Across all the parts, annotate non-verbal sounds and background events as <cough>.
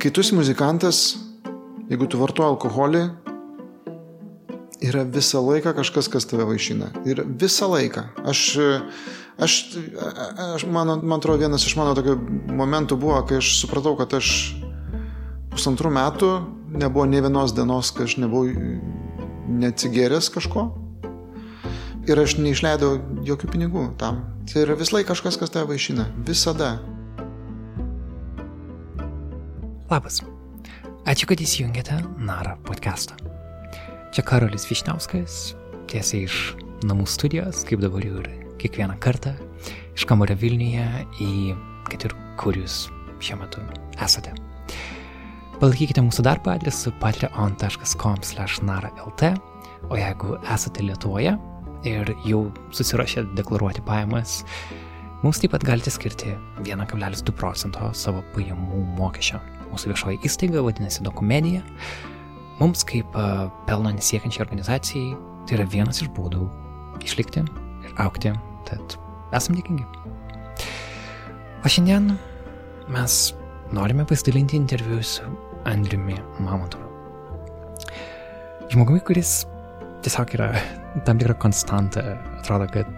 kai tu esi muzikantas, jeigu tu vartoji alkoholį, yra visą laiką kažkas, kas tave vaišina. Ir visą laiką. Aš, aš, aš man, man atrodo, vienas iš mano tokių momentų buvo, kai aš supratau, kad aš pusantrų metų nebuvo ne vienos dienos, kai aš nebuvau neatsigėręs kažko. Ir aš neišleidau jokių pinigų tam. Tai yra vis laik kažkas, kas tave vaišina. Visada. Labas. Ačiū, kad įsijungėte Nara podcastą. Čia Karolis Višniauskas, tiesiai iš namų studijos, kaip dabar jau ir kiekvieną kartą, iš kambario Vilniuje į, kad ir kur jūs šiuo metu esate. Palaikykite mūsų darbą adresu patreon.com/nara.lt, o jeigu esate Lietuvoje ir jau susirašę deklaruoti pajamas, mums taip pat galite skirti 1,2 procento savo pajamų mokesčio. Mūsų viešoji įstaiga vadinasi Dokumedija. Mums kaip pelno nesiekiančiai organizacijai tai yra vienas iš būdų išlikti ir aukti, tad esam dėkingi. O šiandien mes norime pasidalinti interviu su Andriumi Mamontovu. Žmogumi, kuris tiesiog yra <laughs> tam tikra konstanta. Atrodo, kad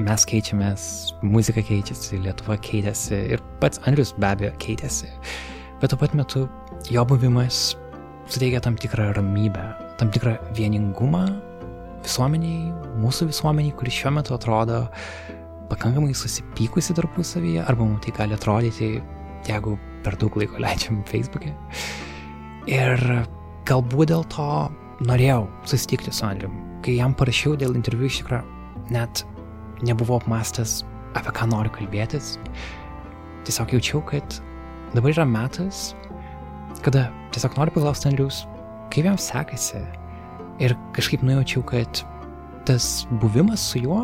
mes keičiamės, muzika keičiasi, Lietuva keitėsi ir pats Andrius be abejo keitėsi. Bet tuo pat metu jo buvimas suteikia tam tikrą ramybę, tam tikrą vieningumą visuomeniai, mūsų visuomeniai, kuri šiuo metu atrodo pakankamai susipykusi tarpusavyje, arba mums tai gali atrodyti, jeigu per daug laiko leidžiam Facebook'e. Ir galbūt dėl to norėjau susitikti su Andriu. Kai jam parašiau dėl interviu iš tikrųjų net nebuvau apmastęs, apie ką noriu kalbėtis. Tiesiog jaučiau, kad dabar yra metas, kada tiesiog noriu paklausti Andrius, kaip jam sekasi. Ir kažkaip nujaučiau, kad tas buvimas su juo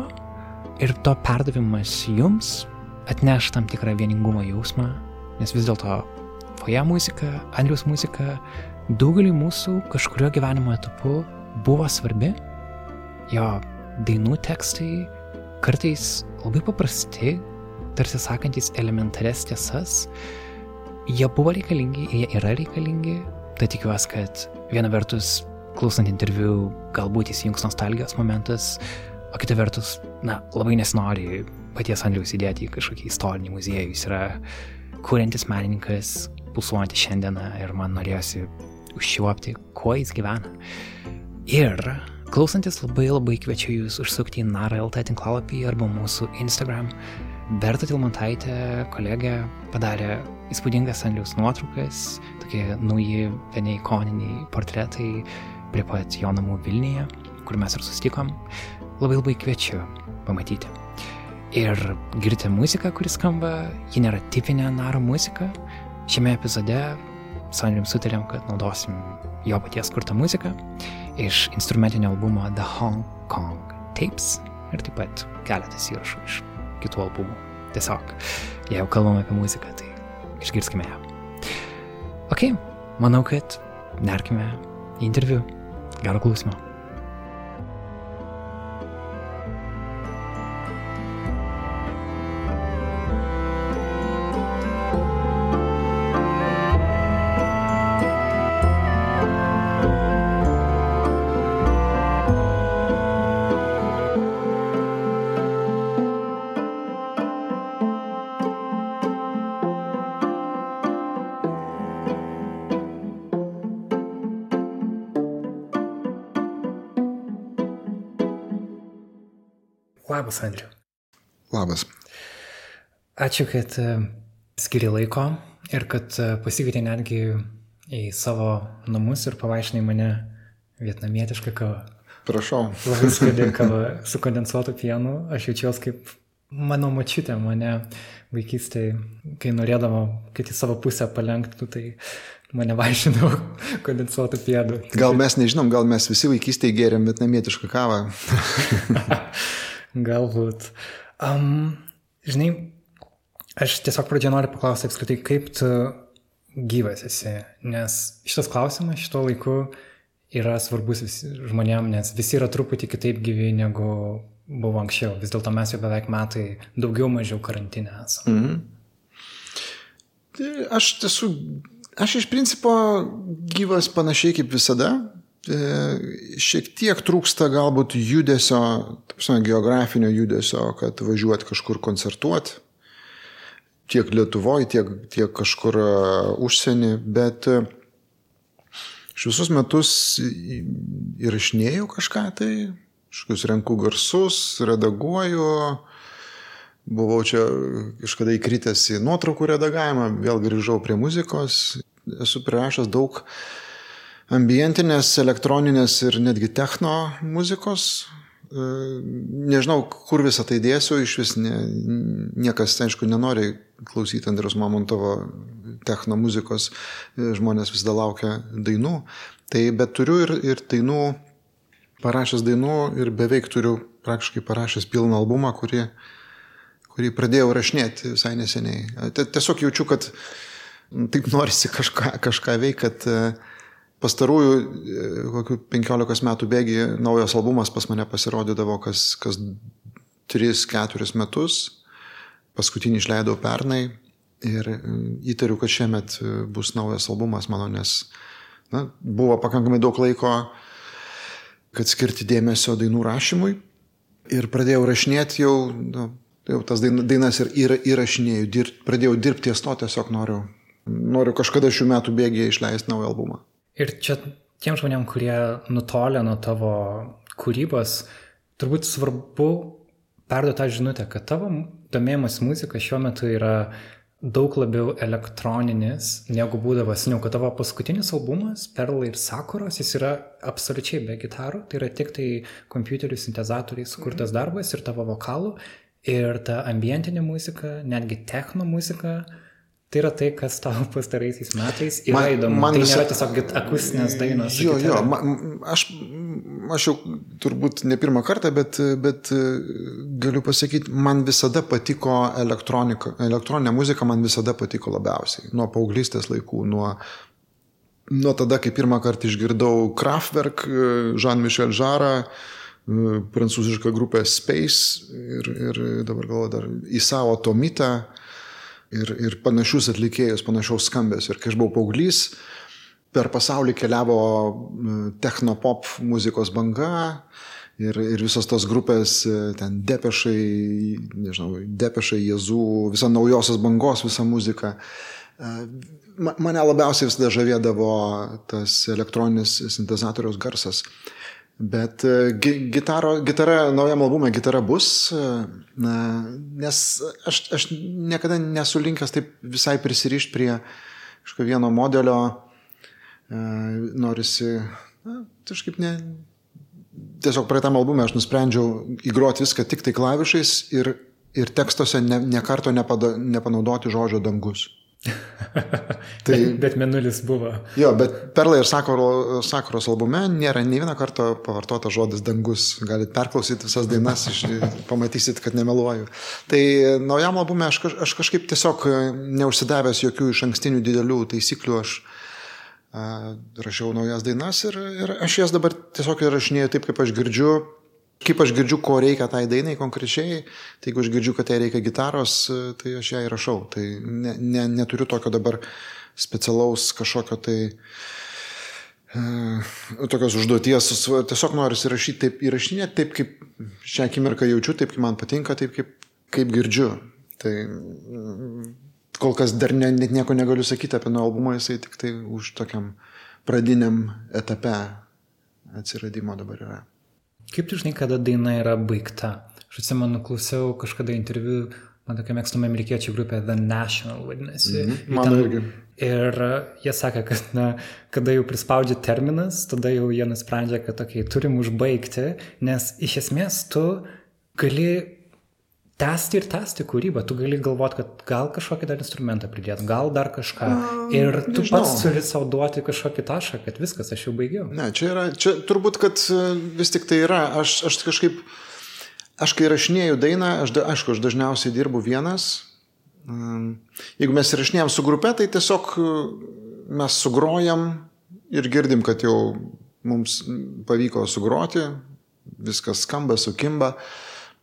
ir to perdavimas jums atneš tam tikrą vieningumo jausmą, nes vis dėlto foje muzika, Andrius muzika daugeliu mūsų kažkurio gyvenimo etapu buvo svarbi. Jo dainų tekstai kartais labai paprasti, tarsi sakantis elementarias tiesas, jie buvo reikalingi, jie yra reikalingi, tai tikiuosi, kad viena vertus, klausant interviu, galbūt įsijungs nostalgijos momentas, o kita vertus, na, labai nesinori paties Andriaus įdėti į kažkokį istorinį muziejų, jis yra kuriantis menininkas, pulsuojantis šiandieną ir man norėjosi užšiuopti, kuo jis gyvena. Ir klausantis labai labai kviečiu jūs užsukti į NARA.lt tinklalapį arba mūsų Instagram. Berta Tilmantaitė, kolegė, padarė įspūdingas Andriaus nuotraukas, tokie nauji, vieni ikoniniai portretai prie pat jo namų Vilniuje, kur mes ir susitikom. Labai labai kviečiu pamatyti. Ir girdite muziką, kuris skamba, ji nėra tipinė Naro muzika. Šiame epizode su Andrium sutarėm, kad naudosim jo paties kurtą muziką iš instrumentinio albumo The Hong Kong Tapes ir taip pat keletas įrašų iš kitų albumų. Tiesiog, jei jau kalbam apie muziką, tai išgirskime ją. Ok, manau, kad nerkime į interviu. Gero klausimą. Labas, Andriu. Labas. Ačiū, kad skiri laiko ir kad pasikvietė netgi į savo namus ir pavaišinai mane vietnamietišką kavą. Prašau. Labai skani <laughs> kava su kondensuotu pienu. Aš jaučiuosi kaip mano mačiutė mane vaikystėje, kai norėdavo, kad į savo pusę palenktų, tai mane vaišino <laughs> kondensuotų pienų. Gal mes nežinom, gal mes visi vaikystėje gėrėm vietnamietišką kavą. <laughs> Galbūt. Um, žinai, aš tiesiog pradžioje noriu paklausti apskritai, kaip tu gyvas esi, nes šitas klausimas šito laiku yra svarbus žmonėm, nes visi yra truputį kitaip gyvi negu buvo anksčiau. Vis dėlto mes jau beveik metai daugiau mažiau karantinę esame. Mhm. Tai aš esu, aš iš principo gyvas panašiai kaip visada. E, šiek tiek trūksta galbūt judesio, tapsime, geografinio judesio, kad važiuot kažkur koncertuoti. Tiek Lietuvoje, tiek, tiek kažkur e, užsienį, bet uh, Iš visus metus įrašinėjau kažką tai, kažkokius renku garsus, redaguoju. Buvau čia kažkada įkritęs į nuotraukų redagavimą, vėl grįžau prie muzikos. Esu prirašęs daug ambientinės, elektroninės ir netgi techno muzikos. E, nežinau, kur visą tai dėsiu, iš vis ne, niekas, aišku, nenori klausyti Andrius Mamontovo techno muzikos, žmonės visada laukia dainų. Tai bet turiu ir, ir dainų, parašęs dainų ir beveik turiu praktiškai parašęs pilną albumą, kurį, kurį pradėjau rašinėti visai neseniai. Tiesiog jaučiu, kad taip norisi kažką, kažką veikti, kad e, pastarųjų e, kokių 15 metų bėgi naujas albumas pas mane pasirodydavo kas, kas 3-4 metus. Paskutinį išleidau pernai, Ir e, įtariu, kad šiemet e, bus naujas albumas mano, nes na, buvo pakankamai daug laiko, kad skirti dėmesio dainų rašymui. Ir pradėjau rašinėti jau, nu, jau tas dainas ir yra, įrašinėjau, dir, pradėjau dirbti ties to, tiesiog noriu, noriu kažkada šių metų bėgėje išleisti naują albumą. Ir čia tiem žmonėm, kurie nutolė nuo tavo kūrybos, turbūt svarbu perduoti tą žinutę, kad tavo domėjimas muzika šiuo metu yra daug labiau elektroninis negu būdavo seniau, kad tavo paskutinis albumas, Perlai ir Sakuros, jis yra absoliučiai be gitarų, tai yra tik tai kompiuterių sintezatoriai sukurtas mhm. darbas ir tavo vokalų ir ta ambientinė muzika, netgi techno muzika, Tai yra tai, kas tau pastaraisiais metais yra man, įdomu. Man tai visa... nėra tiesiog akustinės dainos. Jo, jo, man, aš, aš jau turbūt ne pirmą kartą, bet, bet e, galiu pasakyti, man visada patiko elektronika. Elektroninė muzika man visada patiko labiausiai. Nuo paauglystės laikų, nuo, nuo tada, kai pirmą kartą išgirdau Kraftwerk, e, Jean-Michel Jarą, e, prancūzišką grupę Space ir, ir dabar galvoju dar į savo Tomitą ir, ir panašius atlikėjus, panašaus skambės. Ir kai aš buvau paauglys, per pasaulį keliavo technopop muzikos banga ir, ir visos tos grupės, e, ten depešai, nežinau, depešai, jėzų, visa naujosios bangos, visa muzika. E, mane labiausiai visada žavėdavo tas elektroninis sintezatoriaus garsas. Bet e, gitaro, gitara, naujam albumui gitara bus, e, nes aš, aš niekada nesu linkęs taip visai prisirišti prie kažkokio vieno modelio, e, norisi, na, kažkaip ne, tiesiog praeitam albumui aš nusprendžiau įgroti viską tik tai klavišais ir, ir tekstuose ne, ne karto nepada, nepanaudoti žodžio dangus. <laughs> tai, bet, menulis buvo. Jo, bet Perlai ir Sakuro, Sakuros albume nėra nei vieną kartą pavartota žodis dangus. Galite perklausyti visas dainas, pamatysit, kad nemeluoju. Tai naujam albume aš, aš kažkaip tiesiog neužsidavęs jokių iš ankstinių didelių taisyklių, aš a, rašiau naujas dainas ir, ir aš jas dabar tiesiog įrašinėjau taip, kaip aš girdžiu Kaip aš girdžiu, ko reikia tai dainai konkrečiai, tai jeigu aš girdžiu, kad jai reikia gitaros, tai aš ją įrašau. Tai ne, ne, neturiu tokio dabar specialaus kažkokio tai e, tokios užduoties, tiesiog noriu įrašyti taip, įrašinėti taip, kaip šią akimirką jaučiu, taip, kaip man patinka, taip, kaip, kaip girdžiu. Tai kol kas dar ne, net nieko negaliu sakyti apie nuo albumą, jisai tik tai už tokiam pradiniam etape atsiradimo dabar yra. Kaip tu žinai, kada daina yra baigta? Aš atsimenu, klausiau kažkada interviu, man tokia mėgstama amerikiečių grupė The National vadinasi. Mm -hmm. Man irgi. Ir jie sakė, kad na, kada jau prispaudžia terminas, tada jau jie nusprendžia, kad tokiai turim užbaigti, nes iš esmės tu gali tęsti ir tęsti kūrybą. Tu gali galvoti, kad gal kažkokį dar instrumentą pridėti, gal dar kažką. Ir tu nežinau. pats turi savo duoti kažkokį tašką, kad viskas, aš jau baigiau. Ne, čia yra, čia turbūt, kad e, vis tik tai yra, aš, aš kažkaip, aš kai rašinėjau dainą, aš, aišku, aš dažniausiai dirbu vienas. Jeigu mes rašinėjom su grupe, tai tiesiog e, mes sugrojam ir girdim, kad jau mums pavyko sugroti, viskas skamba, sukimba.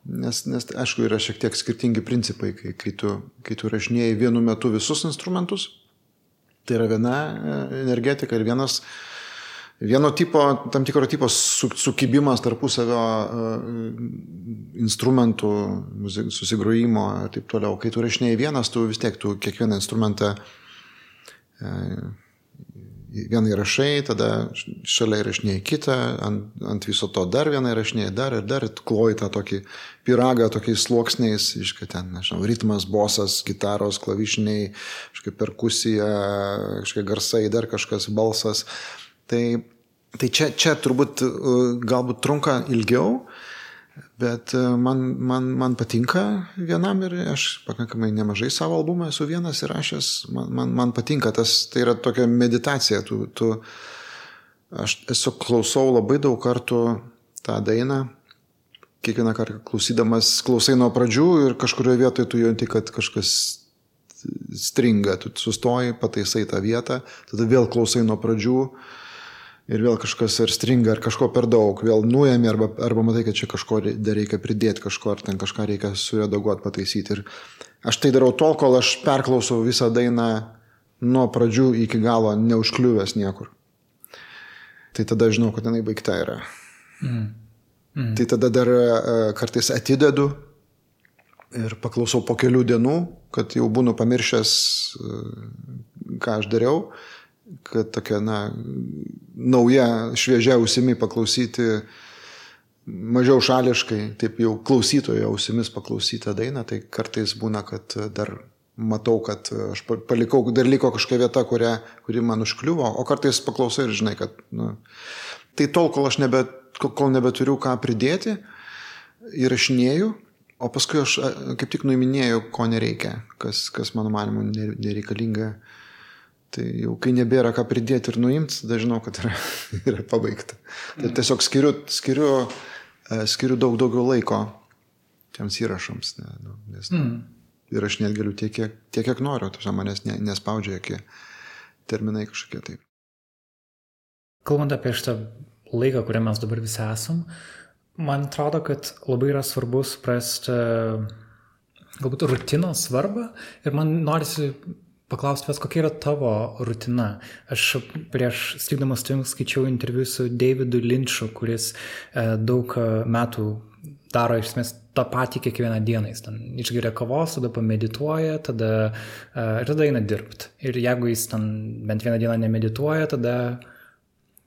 Nes, nes, aišku, yra šiek tiek skirtingi principai, kai, kai, tu, kai tu rašinėjai vienu metu visus instrumentus. Tai yra viena e, energetika ir vienas, vieno tipo, tam tikro tipo su, sukibimas tarpusavio instrumentų, susigrojimo ir taip toliau. Kai tu rašinėjai vienas, tu vis tiek, tu kiekvieną instrumentą vieną įrašai, tada šalia įrašinėjai kitą, ant, ant viso to dar vieną įrašinėjai, dar ir dar, kloji tą tokį piragą tokiais sluoksniais, iškai ten, nežinau, ritmas, bosas, gitaros, klavišiniai, kažkokia perkusija, kažkokie garsai, dar kažkas balsas. Tai, tai čia, čia turbūt galbūt trunka ilgiau, Bet e, man, man, man patinka vienam ir aš pakankamai nemažai savo albumą esu vienas įrašęs. Man, man, man patinka tas, tai yra tokia meditacija. Tu, tu, aš esu klausau labai daug kartų tą dainą. Kiekvieną kartą klausydamas, klausai nuo pradžių ir kažkurioje vietoje tu jauti, kad kažkas stringa, tu sustoji, pataisai tą vietą, tada vėl klausai nuo pradžių ir vėl kažkas ar stringa, ar kažko per daug, vėl nuėmė, arba, arba matai, kad čia kažko dar reikia pridėti, kažko, ar ten kažką reikia suredaguoti, pataisyti. Ir aš tai darau tol, kol aš perklausau visą dainą nuo pradžių iki galo, neužkliuvęs niekur. Tai tada žinau, kad jinai baigta yra. Mm. Mm. Tai tada dar uh, kartais atidedu ir paklausau po kelių dienų, kad jau būnu pamiršęs, uh, ką aš dariau kad tokia, na, nauja, šviežia ausimi paklausyti, mažiau šališkai, taip jau klausytojo ausimis paklausytą dainą, tai kartais būna, kad dar matau, kad aš palikau, dar liko kažkokia vieta, kurią, kuri man užkliuvo, o kartais paklausai ir žinai, kad, na, tai tol, kol aš nebe, kol nebeturiu ką pridėti, įrašinėjau, o paskui aš kaip tik nuiminėjau, ko nereikia, kas, kas mano manimu nereikalinga Tai jau kai nebėra ką pridėti ir nuimti, tada žinau, kad yra, <laughs> yra pabaigta. Tai tiesiog skiriu, skiriu, e, skiriu daug daugiau laiko tiems įrašams. Ne, nu, nes, mm. Ir aš net galiu tiek, kiek, tiek, kiek noriu, tu manęs ne, nespaudžia jokie terminai kažkokie taip. Kalbant apie šitą laiką, kuriame mes dabar visi esam, man atrodo, kad labai yra svarbu suprasti galbūt rutinos svarbą ir man norisi paklausti vis, kokia yra tavo rutina. Aš prieš stikdamas jums skaičiau interviu su Davidu Lynchu, kuris e, daug e, metų daro iš esmės tą patį kiekvieną dieną. Jis ten išgeria kavos, tada pamedituoja, tada, e, ir tada eina dirbti. Ir jeigu jis ten bent vieną dieną nemedituoja, tada,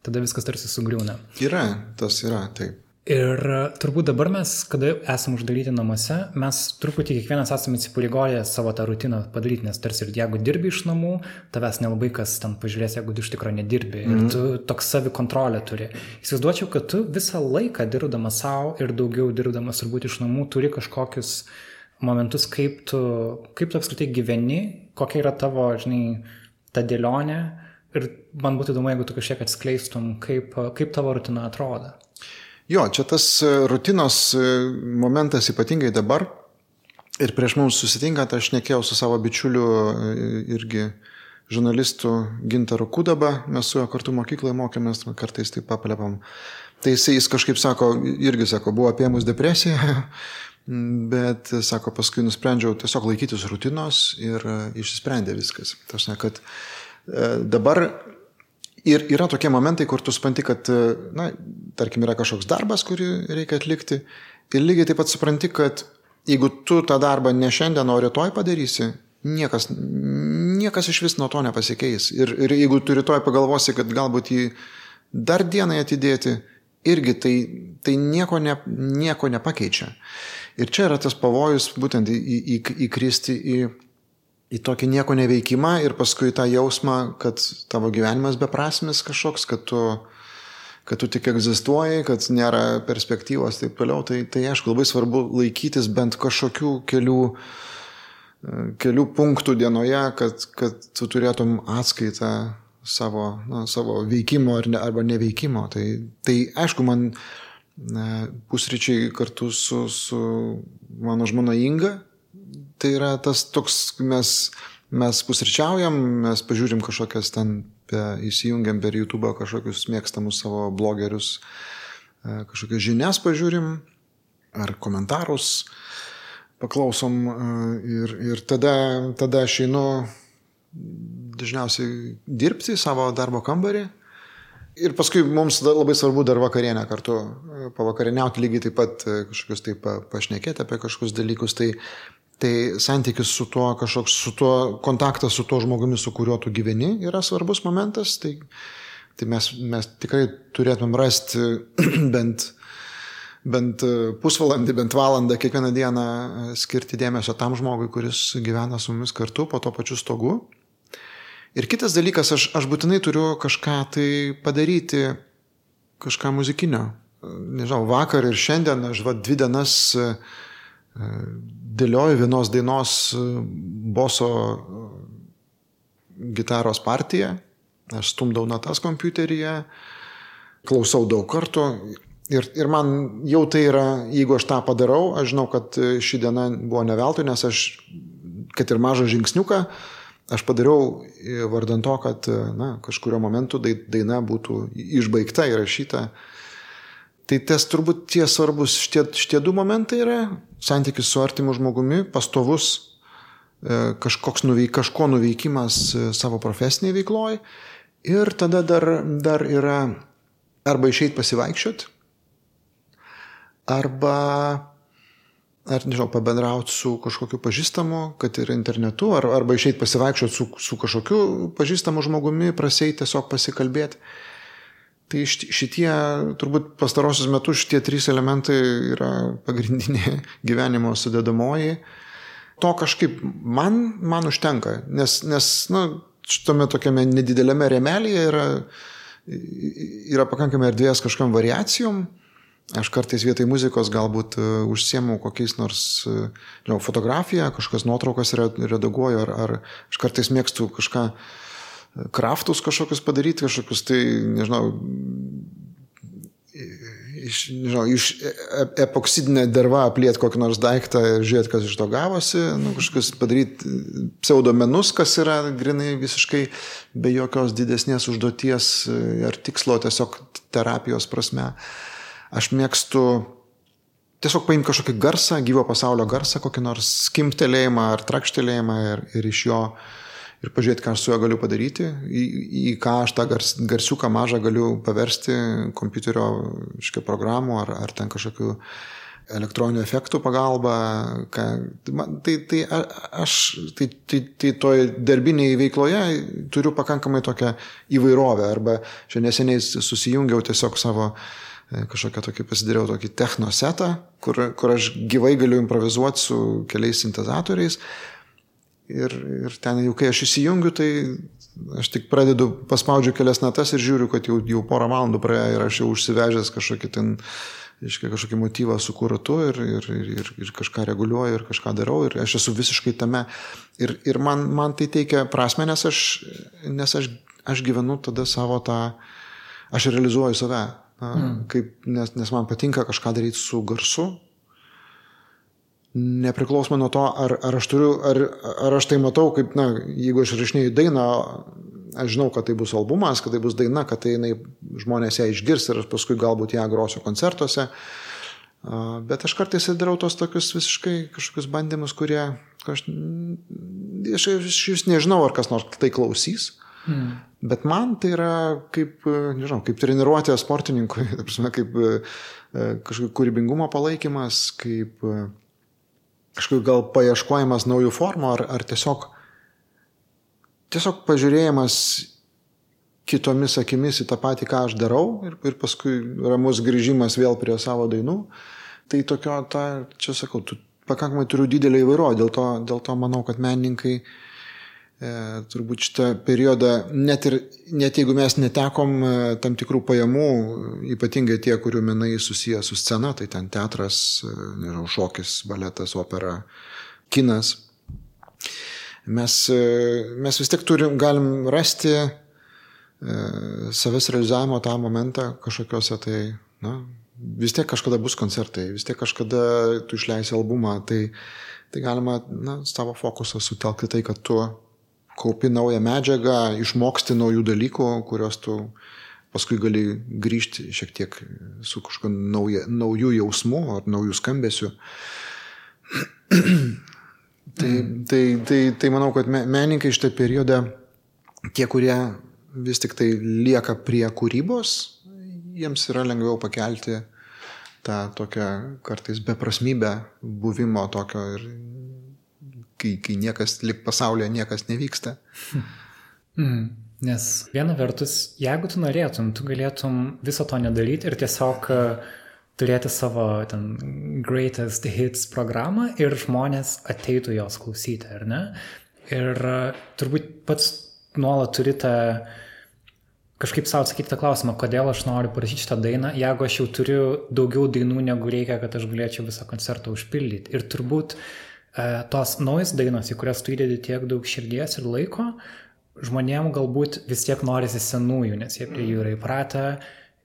tada viskas tarsi sugriūna. Yra, tas yra, taip. Ir e, turbūt dabar mes, kada esame uždaryti namuose, mes truputį kiekvienas esame įsipareigoję savo tą rutiną padaryti, nes tarsi ir jeigu dirbi iš namų, tavęs nelabai kas ten pažiūrės, jeigu tu iš tikrųjų nedirbi. Mm -hmm. Ir mhm. tu toks savikontrolę turi. Įsivaizduočiau, kad tu visą laiką dirbdamas savo ir daugiau dirbdamas turbūt iš namų turi kažkokius momentus, kaip tu, kaip tu apskritai gyveni, kokia yra tavo, žinai, ta dėlionė. Ir man būtų įdomu, jeigu tu kažkiek atskleistum, kaip, kaip tavo rutina atrodo. Jo, čia tas e, rutinos e, momentas ypatingai dabar. Ir prieš mums susitinkant aš nekėjau su savo bičiuliu e, irgi žurnalistu Gintaru Kudaba, mes su juo kartu mokykloje mokėmės, kartais taip paplepam. Tai jis, jis kažkaip sako, irgi sako, buvo apie mus depresija, <laughs> bet sako, paskui nusprendžiau tiesiog laikytis rutinos ir išsisprendė viskas. Tas ne, kad dabar Ir yra tokie momentai, kur tu supranti, kad, na, tarkim, yra kažkoks darbas, kurį reikia atlikti. Ir lygiai taip pat supranti, kad jeigu tu tą darbą ne šiandien, o rytoj padarysi, niekas, niekas iš vis nuo to nepasikeis. Ir, ir jeigu tu rytoj pagalvosi, kad galbūt jį dar dienai atidėti, irgi tai, tai nieko, ne, nieko nepakeičia. Ir čia yra tas pavojus būtent į, į, įkristi į į tokį nieko neveikimą ir paskui tą jausmą, kad tavo gyvenimas beprasmis kažkoks, kad tu, kad tu tik egzistuoji, kad nėra perspektyvos ir taip toliau, tai, tai aišku labai svarbu laikytis bent kažkokių kelių, kelių punktų dienoje, kad, kad tu turėtum atskaitą savo, na, savo veikimo ne, arba neveikimo. Tai, tai aišku, man pusryčiai kartu su, su mano žmona Inga tai yra tas toks, mes, mes pusryčiaujam, mes pažiūrim kažkokias ten, įsijungiam per YouTube kažkokius mėgstamus savo blogerius, e, kažkokias žinias pažiūrim ar komentarus paklausom e, ir, ir tada, tada aš einu dažniausiai dirbti savo darbo kambarį. Ir paskui mums labai svarbu dar vakarienę kartu pavakarieniauti, lygiai taip pat kažkokius taip pašnekėti apie kažkokius dalykus. Tai, tai santykis su tuo, kažkoks su tuo, kontaktas su tuo žmogumi, su kuriuo tu gyveni, yra svarbus momentas. Tai, tai mes, mes tikrai turėtumėm rasti <clears throat> bent bent pusvalandį, bent valandą kiekvieną dieną skirti dėmesio tam žmogui, kuris gyvena su mumis kartu po to pačiu stogu. Ir kitas dalykas, aš, aš būtinai turiu kažką tai padaryti, kažką muzikinio. Nežinau, vakar ir šiandien aš va dvi dienas e, dėlioju vienos dainos e, boso e, gitaros partiją, aš stumdau natas kompiuteryje, klausau daug kartų ir, ir man jau tai yra, jeigu aš tą padarau, aš žinau, kad ši diena buvo neveltui, nes aš, kad ir mažą žingsniuką, aš padariau vardant to, kad na, kažkurio momentu daina būtų išbaigta, įrašyta. Tai tas turbūt tie svarbus šitie, šitie du momentai yra santykis su artimu žmogumi, pastovus e, kažkoks nuveik, kažko nuveikimas e, savo profesiniai veikloj ir tada dar, dar yra arba išeit pasivaikščioti, arba ar, nežinau, pabendrauti su kažkokiu pažįstamu, kad ir internetu, ar, arba išeiti pasivaikščioti su, su kažkokiu pažįstamu žmogumi, praseit tiesiog pasikalbėti. Tai šitie, turbūt pastarosius metus šitie trys elementai yra pagrindinė <laughs> gyvenimo sudėdamoji. To kažkaip man, man užtenka, nes, nes nu, šitame tokiame nedidelėme remelėje yra, yra pakankamai erdvės kažkam variacijom Aš kartais vietoj muzikos galbūt e, užsiemu kokiais nors e, žinau, fotografiją, kažkokias nuotraukas redaguoju, ar, ar aš kartais mėgstu kažką, e, kraftus kažkokius padaryti, kažkokius tai, nežinau, iš, nežinau, iš epoksidinę dervą apliet kokį nors daiktą ir žiūrėti, kas iš to gavosi, nu, kažkokius padaryti pseudomenus, kas yra grinai visiškai be jokios didesnės užduoties ar tikslo, tiesiog terapijos prasme. Uh, Aš mėgstu tiesiog paimti kažkokį garsą, gyvo pasaulio garsą, kokį nors skimtelėjimą ar trakštelėjimą ir, ir iš jo ir pažiūrėti, ką aš su juo galiu padaryti, į, į ką aš tą gars, garsiuką mažą galiu paversti kompiuterio iškia programų ar, ar ten kažkokiu elektroninių efektų pagalba. Ką, tai, tai aš tai, tai, tai toj darbiniai veikloje turiu pakankamai tokią įvairovę arba šiandien neseniai susijungiau tiesiog savo E, kažkokią tokį pasidariau tokį technosetą, kur, kur aš gyvai galiu improvizuoti su keliais sintezatoriais. Ir, ir ten jau kai aš įsijungiu, tai aš tik pradedu, paspaudžiu kelias natas ir žiūriu, kad jau, jau porą valandų praėjo ir aš jau užsivežęs kažkokį ten, iškai kažkokį motyvą su kuratu ir, ir, ir, ir kažką reguliuoju ir kažką darau ir aš esu visiškai tame. Ir, ir man, man tai teikia prasme, nes aš, nes aš, aš gyvenu tada savo tą, aš realizuoju save Na, mm. kaip, nes, nes man patinka kažką daryti su garsu. Nepriklausomai nuo to, ar, ar aš turiu, ar, ar aš tai matau, kaip, na, jeigu aš rašinėjau dainą, aš žinau, kad tai bus albumas, kad tai bus daina, kad tai jinai, žmonės ją išgirs ir aš paskui galbūt ją grosiu koncertuose. Bet aš kartais darau tos tokius visiškai kažkokius bandymus, kurie, aš, aš, aš vis nežinau, ar kas nors tai klausys. Mm. Bet man tai yra kaip, nežinau, kaip treniruotė sportininkui, prasme, kaip e, kažkokio kūrybingumo palaikymas, kaip kažkokio gal paieškojimas naujų formų ar, ar tiesiog, tiesiog pažiūrėjimas kitomis akimis į tą patį, ką aš darau ir, ir paskui ramus grįžimas vėl prie savo dainų. Tai tokio, ta, čia sakau, tu pakankamai turiu didelį įvairovę, dėl to, dėl to manau, kad menininkai uh, turbūt šitą periodą, net ir net jeigu mes netekom e, tam tikrų pajamų, ypatingai tie, kurių menai susiję su scena, tai ten teatras, e, nežinau, šokis, baletas, opera, kinas, mes, mes vis tiek turim, galim rasti savęs realizavimo tą momentą kažkokiuose tai, na, vis tiek kažkada bus koncertai, vis tiek kažkada tu išleisi albumą, tai, tai galima, na, savo fokusą sutelkti tai, kad tu kaupi naują medžiagą, išmoksti naujų dalykų, kuriuos tu paskui gali grįžti šiek tiek su kažkokiu nauja, naujų jausmų ar naujų skambesių. <clears throat> tai, tai, tai, tai manau, kad menininkai šitą periodą tie, kurie vis tik tai lieka prie kūrybos, jiems yra lengviau pakelti tą tokią kartais beprasmybę buvimo tokio ir kai, kai niekas lik pasaulyje niekas nevyksta. Mm. Nes viena vertus, jeigu tu norėtum, tu galėtum viso to nedaryti ir tiesiog turėti savo ten greatest hits programą ir žmonės ateitų jos klausyti, ar ne? Ir turbūt pats nuolat turi tą kažkaip savo atsakyti tą klausimą, kodėl aš noriu parašyti šitą dainą, jeigu aš jau turiu daugiau dainų, negu reikia, kad aš galėčiau visą koncertą užpildyti. Ir turbūt e, tos naujas dainos, į kurias tu įdedi tiek daug širdies ir laiko, žmonėm galbūt vis tiek norisi senųjų, nes jie prie jų yra įpratę.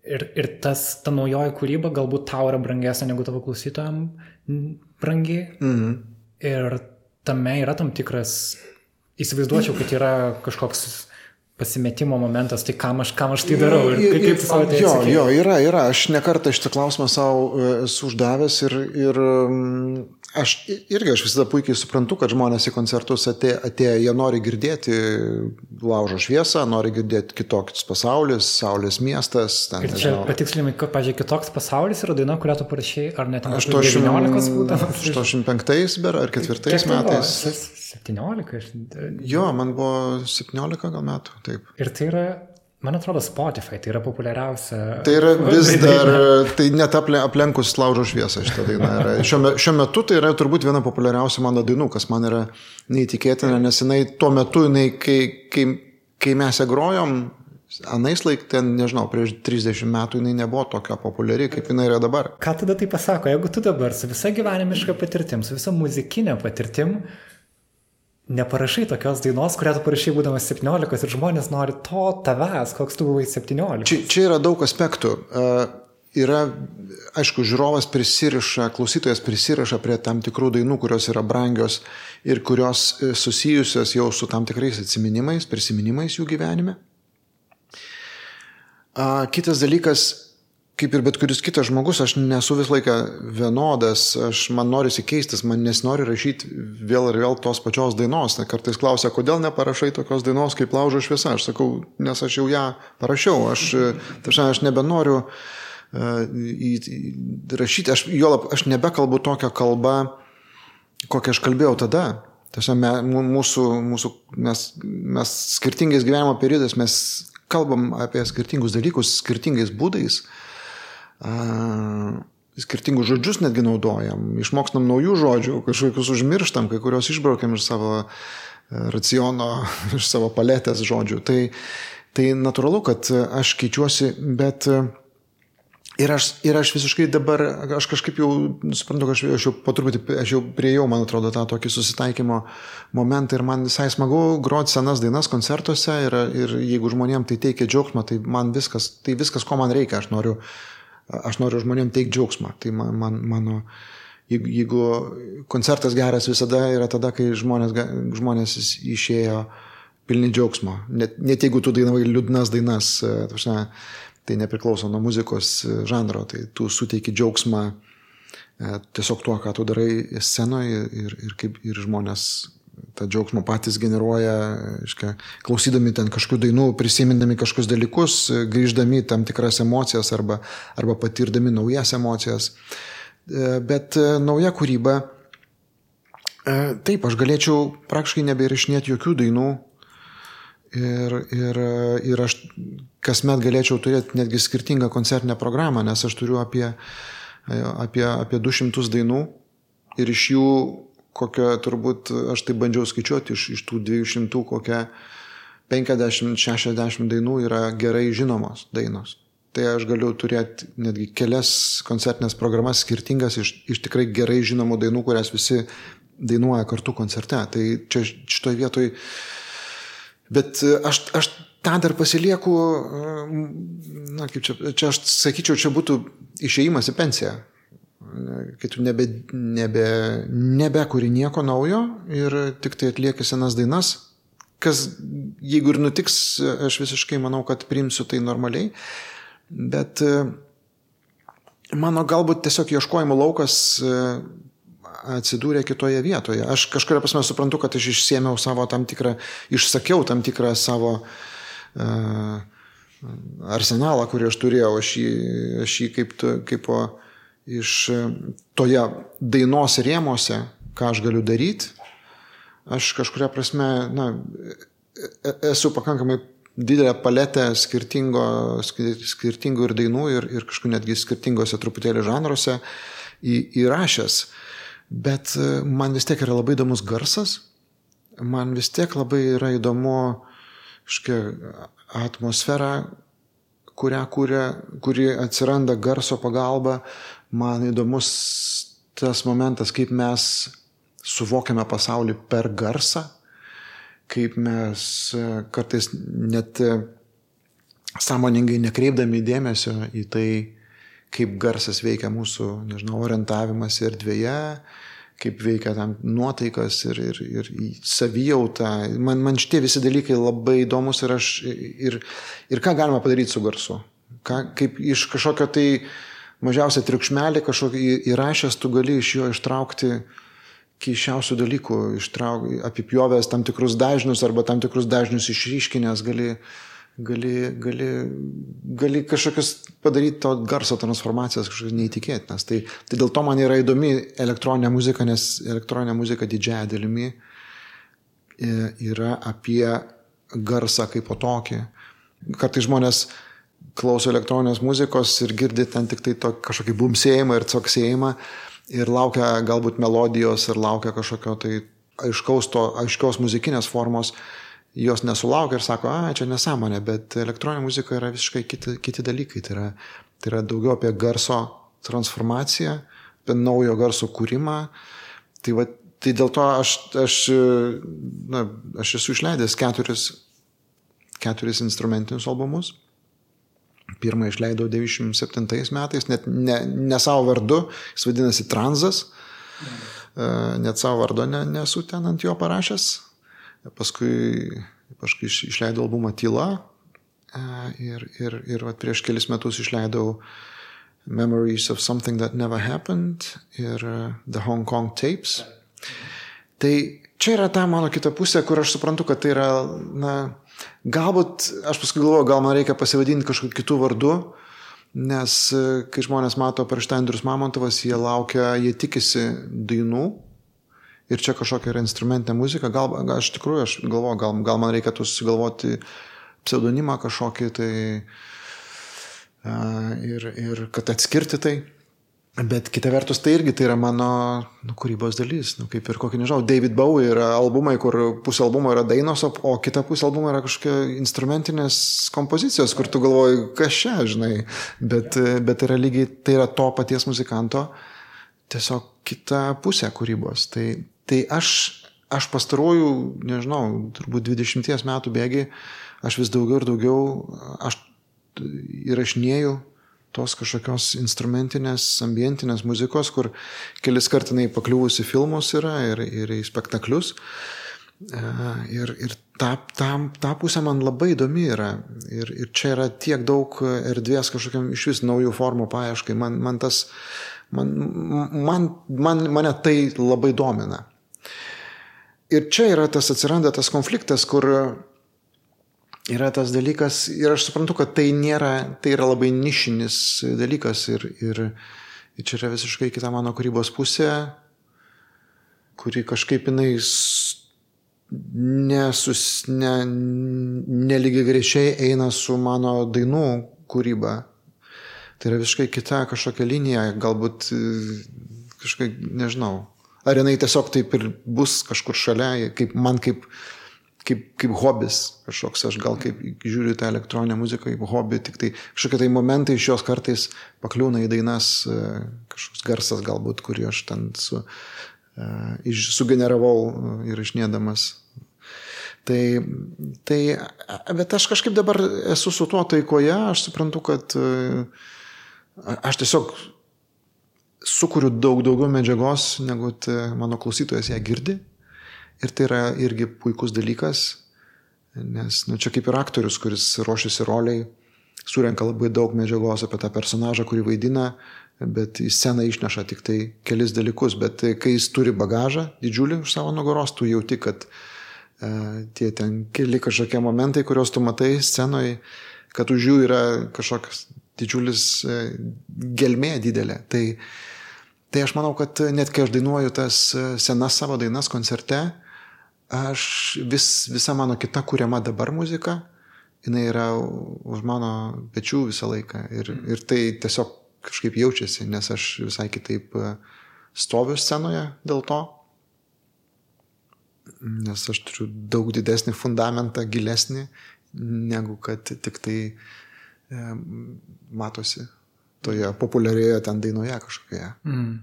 Ir, ir tas, ta naujoji kūryba galbūt tau yra brangesnė negu tavo klausytojam brangi. Mhm. Ir tame yra tam tikras, įsivaizduočiau, kad yra kažkoks pasimetimo momentas, tai kam aš, kam aš tai darau ir kaip, kaip tu savo tai Jo, jo, yra, yra. Aš nekartą šitą klausimą savo e, esu uždavęs ir, ir aš irgi aš visada puikiai suprantu, kad žmonės į koncertus atėjo, atėjo jie nori girdėti laužo šviesą, nori girdėti kitoks pasaulis, saulės miestas. Ten, ir čia patikslimai, kad, pažiūrėjau, kitoks pasaulis yra daina, kurią tu parašai, ar net 18 būdamas? 85 ber ar 4 metais. 17? Jo, man buvo 17 gal metų, taip. Ir tai yra Man atrodo, Spotify tai yra populiariausia. Tai yra vis <laughs> dar, tai net aplenkus laužo šviesą šitą dainą. Šiuo, šiuo metu tai yra turbūt viena populiariausia mano dainų, kas man yra neįtikėtina, nes jinai tuo metu, jinai, kai, kai, kai mes ją grojom, anais laik, ten, nežinau, prieš 30 metų jinai nebuvo tokia populiari, kaip jinai yra dabar. Ką tada tai pasako, jeigu tu dabar su visa gyvenimiška patirtim, su visa muzikinė patirtim, neparašai tokios dainos, kurią tu parašai būdamas 17 ir žmonės nori to tavęs, koks tu buvai 17. Čia, čia yra daug aspektų. Uh, yra, aišku, žiūrovas prisiriša, klausytojas prisiriša prie tam tikrų dainų, kurios yra brangios ir kurios e, susijusios jau su tam tikrais atsiminimais, prisiminimais jų gyvenime. Kitas dalykas, kaip ir bet kuris kitas žmogus, aš nesu visą laiką vienodas, aš man norisi keistis, man nesinori rašyti vėl ir vėl tos pačios dainos. Kartais klausia, kodėl neparašai tokios dainos kaip laužo šviesa. Aš sakau, nes aš jau ją parašiau, aš, tašia, aš nebenoriu uh, į, į, rašyti, aš, juolab, aš nebekalbu tokią kalbą, kokią aš kalbėjau tada. Tiesiog mūsų, mūsų, mes, mes skirtingais gyvenimo periodais mes kalbam apie skirtingus dalykus skirtingais būdais. Uh, skirtingus žodžius netgi naudojam, išmokstam naujų žodžių, kažkokius užmirštam, kai kuriuos išbraukiam iš savo e, raciono, <laughs> iš savo paletės žodžių. Tai, tai natūralu, kad aš keičiuosi, bet e, ir aš, ir aš visiškai dabar, aš kažkaip jau suprantu, kad aš, aš jau po truputį, aš jau priejau, man atrodo, tą tokį susitaikymo momentą ir man visai smagu groti senas dainas koncertuose ir, ir jeigu žmonėm tai teikia džiaugsmą, tai man viskas, tai viskas, ko man reikia, aš noriu aš noriu žmonėm teikti džiaugsmą. Tai man, man, mano, jeigu, jeigu koncertas geras visada yra tada, kai žmonės, žmonės išėjo pilni džiaugsmo. Net, net jeigu tu dainavai liūdnas dainas, e, tašne, tai nepriklauso nuo muzikos e, žanro, tai tu suteiki džiaugsmą e, tiesiog tuo, ką tu darai scenoje ir, ir kaip ir žmonės tą džiaugsmą patys generuoja, iškia, klausydami ten kažkokių dainų, prisimindami kažkokius dalykus, grįždami tam tikras emocijas arba, arba patirdami naujas emocijas. E, bet e, nauja kūryba, e, taip, aš galėčiau praktiškai nebeišinėti jokių dainų ir, ir, ir aš kasmet galėčiau turėti netgi skirtingą koncertinę programą, nes aš turiu apie, apie, apie 200 dainų ir iš jų kokią turbūt aš tai bandžiau skaičiuoti iš, iš tų 200 kokią 50-60 dainų yra gerai žinomos dainos. Tai aš galiu turėti netgi kelias koncertinės programas skirtingas iš, iš tikrai gerai žinomų dainų, kurias visi dainuoja kartu koncerte. Tai čia šitoje vietoje. Bet aš, aš tą dar pasilieku, na kaip čia, čia aš sakyčiau, čia būtų išėjimas į pensiją kai tu nebe, nebe, nebekuri nieko naujo ir tik tai atlieki senas dainas, kas jeigu ir nutiks, aš visiškai manau, kad priimsiu tai normaliai, bet e, mano galbūt tiesiog ieškojimo laukas, e, atsidūrė kitoje vietoje. Aš kažkuria prasme suprantu, kad aš išsiemiau savo tam tikrą, išsakiau tam tikrą savo uh, arsenalą, kurį aš turėjau, aš jį, aš jį kaip, kaip po, iš toje dainos rėmose, ką aš galiu daryti, aš kažkuria prasme, na, e, e, esu pakankamai didelę paletę skirtingo, skirtingų ir dainų ir, ir kažkur netgi skirtingose truputėlį žanruose į, įrašęs. Bet e, man vis tiek yra labai įdomus garsas, man vis tiek labai yra įdomu kažkokia atmosfera, kurią kūrė, kuri atsiranda garso pagalba. Man įdomus tas momentas, kaip mes suvokiame pasaulį per garsą kaip mes e, kartais net e, sąmoningai nekreipdami dėmesio į tai, kaip garsas veikia mūsų, nežinau, orientavimas erdvėje, kaip veikia tam nuotaikas ir, ir, ir savijautą. Man, man šitie visi dalykai labai įdomus ir, aš, ir, ir ką galima padaryti su garsu. Ką, kaip iš kažkokio tai mažiausia triukšmelį kažkokį įrašęs tu gali iš jo ištraukti keiščiausių dalykų, ištrauk, apipjovęs tam tikrus dažnius arba tam tikrus dažnius išryškinęs, gali, gali, gali, gali kažkokias padaryti to garso transformacijas kažkokias neįtikėtinas. Tai, tai dėl to man yra įdomi elektroninė muzika, nes elektroninė muzika didžiaja dalimi e, yra apie garsą kaip po tokį. Kartai žmonės klauso elektroninės muzikos ir girdi ten tik tai kažkokį bumsėjimą ir coksėjimą ir laukia galbūt melodijos ir laukia kažkokio tai aiškaus to, aiškios muzikinės formos, jos nesulaukia ir sako, a, čia nesąmonė, bet elektroninė muzika yra visiškai kiti, kiti dalykai. Tai yra, tai yra daugiau apie garso transformaciją, apie naujo garso kūrimą. Tai, va, tai dėl to aš, aš, na, aš esu išleidęs keturis, keturis instrumentinius albumus. Pirmą išleidau 97 metais, net ne, ne savo vardu, jis vadinasi Transas, mhm. net savo vardo ne, nesu ten ant jo parašęs. Paskui, paskui išleidau albumą Tyla e, ir, ir, ir vat, prieš kelis metus išleidau Memories of Something That Never Happened ir e, The Hong Kong Tapes. Tai čia yra ta mano kita pusė, kur aš suprantu, kad tai yra, na, Galbūt aš paskui galvoju, gal man reikia pasivadinti kažkokiu kitų vardu, nes e, kai žmonės mato paraštą Andrius Mamontovas, jie laukia, jie tikisi dainų ir čia kažkokia yra instrumentinė muzika, gal, gal aš tikrųjų, aš galvoju, gal, gal man reikėtų susigalvoti pseudonimą kažkokį tai ir, ir kad atskirti tai. Bet kita vertus, tai irgi tai yra mano nu, kūrybos dalis. Nu, kaip ir kokį, nežinau, David Bowie yra albumai, kur pusė albumo yra dainos, o kita pusė albumo yra kažkokia instrumentinės kompozicijos, kur tu galvoji, kas čia, žinai. Bet, bet yra lygiai, tai yra to paties muzikanto tiesiog kita pusė kūrybos. Tai, tai aš, aš pastaruoju, nežinau, turbūt 20 metų bėgi, aš vis daugiau ir daugiau, aš įrašinėjau tos kažkokios instrumentinės, ambientinės muzikos, kur kelis kartinai pakliuvusi filmus yra ir, ir į spektaklius. E, ir, ir ta, ta, ta pusė man labai įdomi yra. Ir, ir čia yra tiek daug erdvės kažkokiam iš vis naujų formų paieškai. Man, man, tas, man, man, man, mane tai labai domina. Ir čia yra tas atsiranda tas konfliktas, kur yra tas dalykas ir aš suprantu, kad tai nėra, tai yra labai nišinis dalykas ir, ir, ir čia yra visiškai kita mano kūrybos pusė, kuri kažkaip jinai nesus, ne, nelygiai greičiai eina su mano dainų kūryba. Tai yra visiškai kita kažkokia linija, galbūt kažkaip, nežinau. Ar jinai tiesiog taip ir bus kažkur šalia, kaip man kaip kaip, kaip hobis kažkoks, aš gal kaip žiūriu tą elektroninę muziką kaip hobį, tik tai kažkokie tai momentai iš jos kartais pakliūna į dainas, e, kažkoks garsas galbūt, kurį aš ten su, uh, sugeneravau e, įrašinėdamas. Tai, tai, bet aš kažkaip dabar esu su tuo taikoje, aš suprantu, kad aš tiesiog sukuriu daug daugiau medžiagos, negu mano klausytojas ją girdi. Ir tai yra irgi puikus dalykas, nes nu, čia kaip ir aktorius, kuris ruošiasi roliai, surenka labai daug medžiagos apie tą personažą, kurį vaidina, bet į sceną išneša tik tai kelis dalykus, bet kai jis turi bagažą didžiulį už savo nugaros, tu jauti, kad e, tie ten keli kažkokie momentai, kuriuos tu matai scenoje, kad už jų yra kažkoks didžiulis e, gelmė didelė. Tai, tai aš manau, kad net kai aš dainuoju tas e, senas savo dainas koncerte, aš vis, visa mano kita kuriama dabar muzika, jinai yra už mano pečių visą laiką. Ir, ir tai tiesiog kažkaip jaučiasi, nes aš visai kitaip e, stoviu scenoje dėl to, nes aš turiu daug didesnį fundamentą, gilesnį, negu kad tik tai e, matosi toje populiarioje ten dainoje kažkokioje. Mm.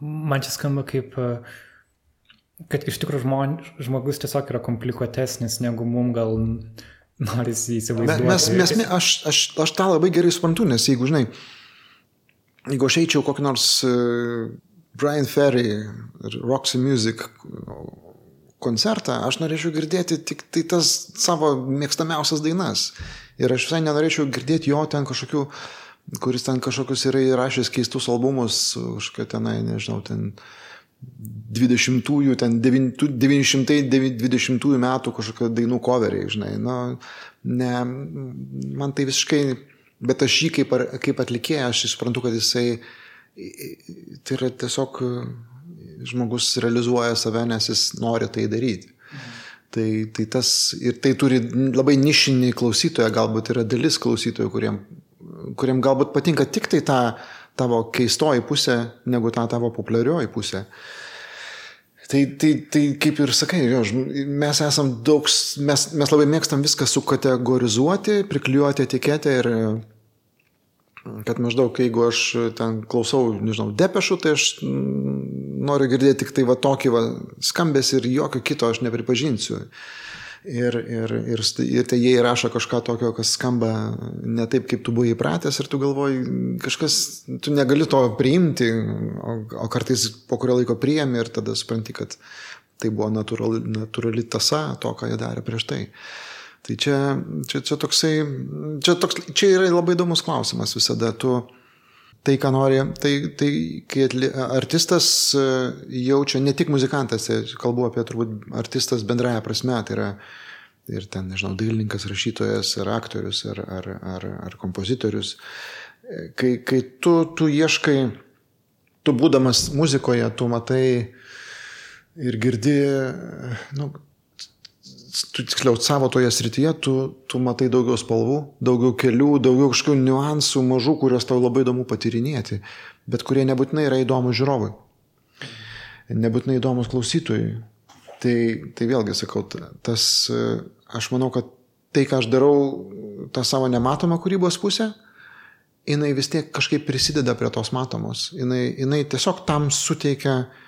Man čia skamba kaip, e, kad iš tikrųjų žmogus tiesiog yra komplikuotesnis, negu mum gal norisi įsivaizduoti. Mes, mes, mes, aš, aš, aš tą labai gerai suprantu, nes jeigu, žinai, jeigu aš eičiau kokį nors uh, Brian Ferry ir Roxy Music koncertą, aš norėčiau girdėti tik tai tas savo mėgstamiausias dainas. Ir aš visai nenorėčiau girdėti jo ten kažkokių, kuris ten kažkokius yra įrašęs keistus albumus, kažkokia tenai, nežinau, ten 20-ųjų, ten 920 metų kažkokio dainų coveriai, žinai. Nu, ne, man tai visiškai, bet aš jį kaip, kaip atlikėją, aš suprantu, kad jisai, tai yra tiesiog žmogus realizuoja save, nes jis nori tai daryti. Mhm. Tai, tai tas, ir tai turi labai nišinį klausytoją, galbūt yra dalis klausytojų, kuriem, kuriem galbūt patinka tik tai ta tavo keistoji pusė, negu ta tavo populiarioji pusė. Tai, tai, tai kaip ir sakai, jo, mes esam daug, mes, mes labai mėgstam viską sukategorizuoti, priklijuoti etiketę ir kad maždaug jeigu aš ten klausau, nežinau, depešų, tai aš noriu girdėti tik tai va tokį va skambės ir jokio kito aš nepripažinsiu. Ir, ir, ir, ir tai jie įrašo kažką tokio, kas skamba ne taip, kaip tu buvai įpratęs ir tu galvoji, kažkas, tu negali to priimti, o, o kartais po kurio laiko priemi ir tada supranti, kad tai buvo natūrali, natūrali tasa to, ką jie darė prieš tai. Tai čia, čia, čia toksai, čia, toks, čia yra labai įdomus klausimas visada. Tu, tai, ką nori, tai, tai kai atli, artistas e, jaučia, ne tik muzikantas, tai kalbu apie turbūt artistas bendraja prasme, tai yra ir ten, nežinau, dailininkas, rašytojas, ar aktorius, ar, ar, ar, ar kompozitorius. E, kai, kai tu, tu ieškai, tu būdamas muzikoje, tu matai ir girdi, nu, tu tiksliau savo toje srityje, tu, tu matai daugiau spalvų, daugiau kelių, daugiau kažkokių niuansų mažų, kuriuos tau labai įdomu patyrinėti, bet kurie nebūtinai yra įdomus žiūrovui, nebūtinai įdomus klausytojui. Tai, tai vėlgi sakau, tas, aš manau, kad tai, ką aš darau, tą savo nematomą kūrybos pusę, jinai vis tiek kažkaip prisideda prie tos matomos. Jinai, jinai tiesiog tam suteikia uh,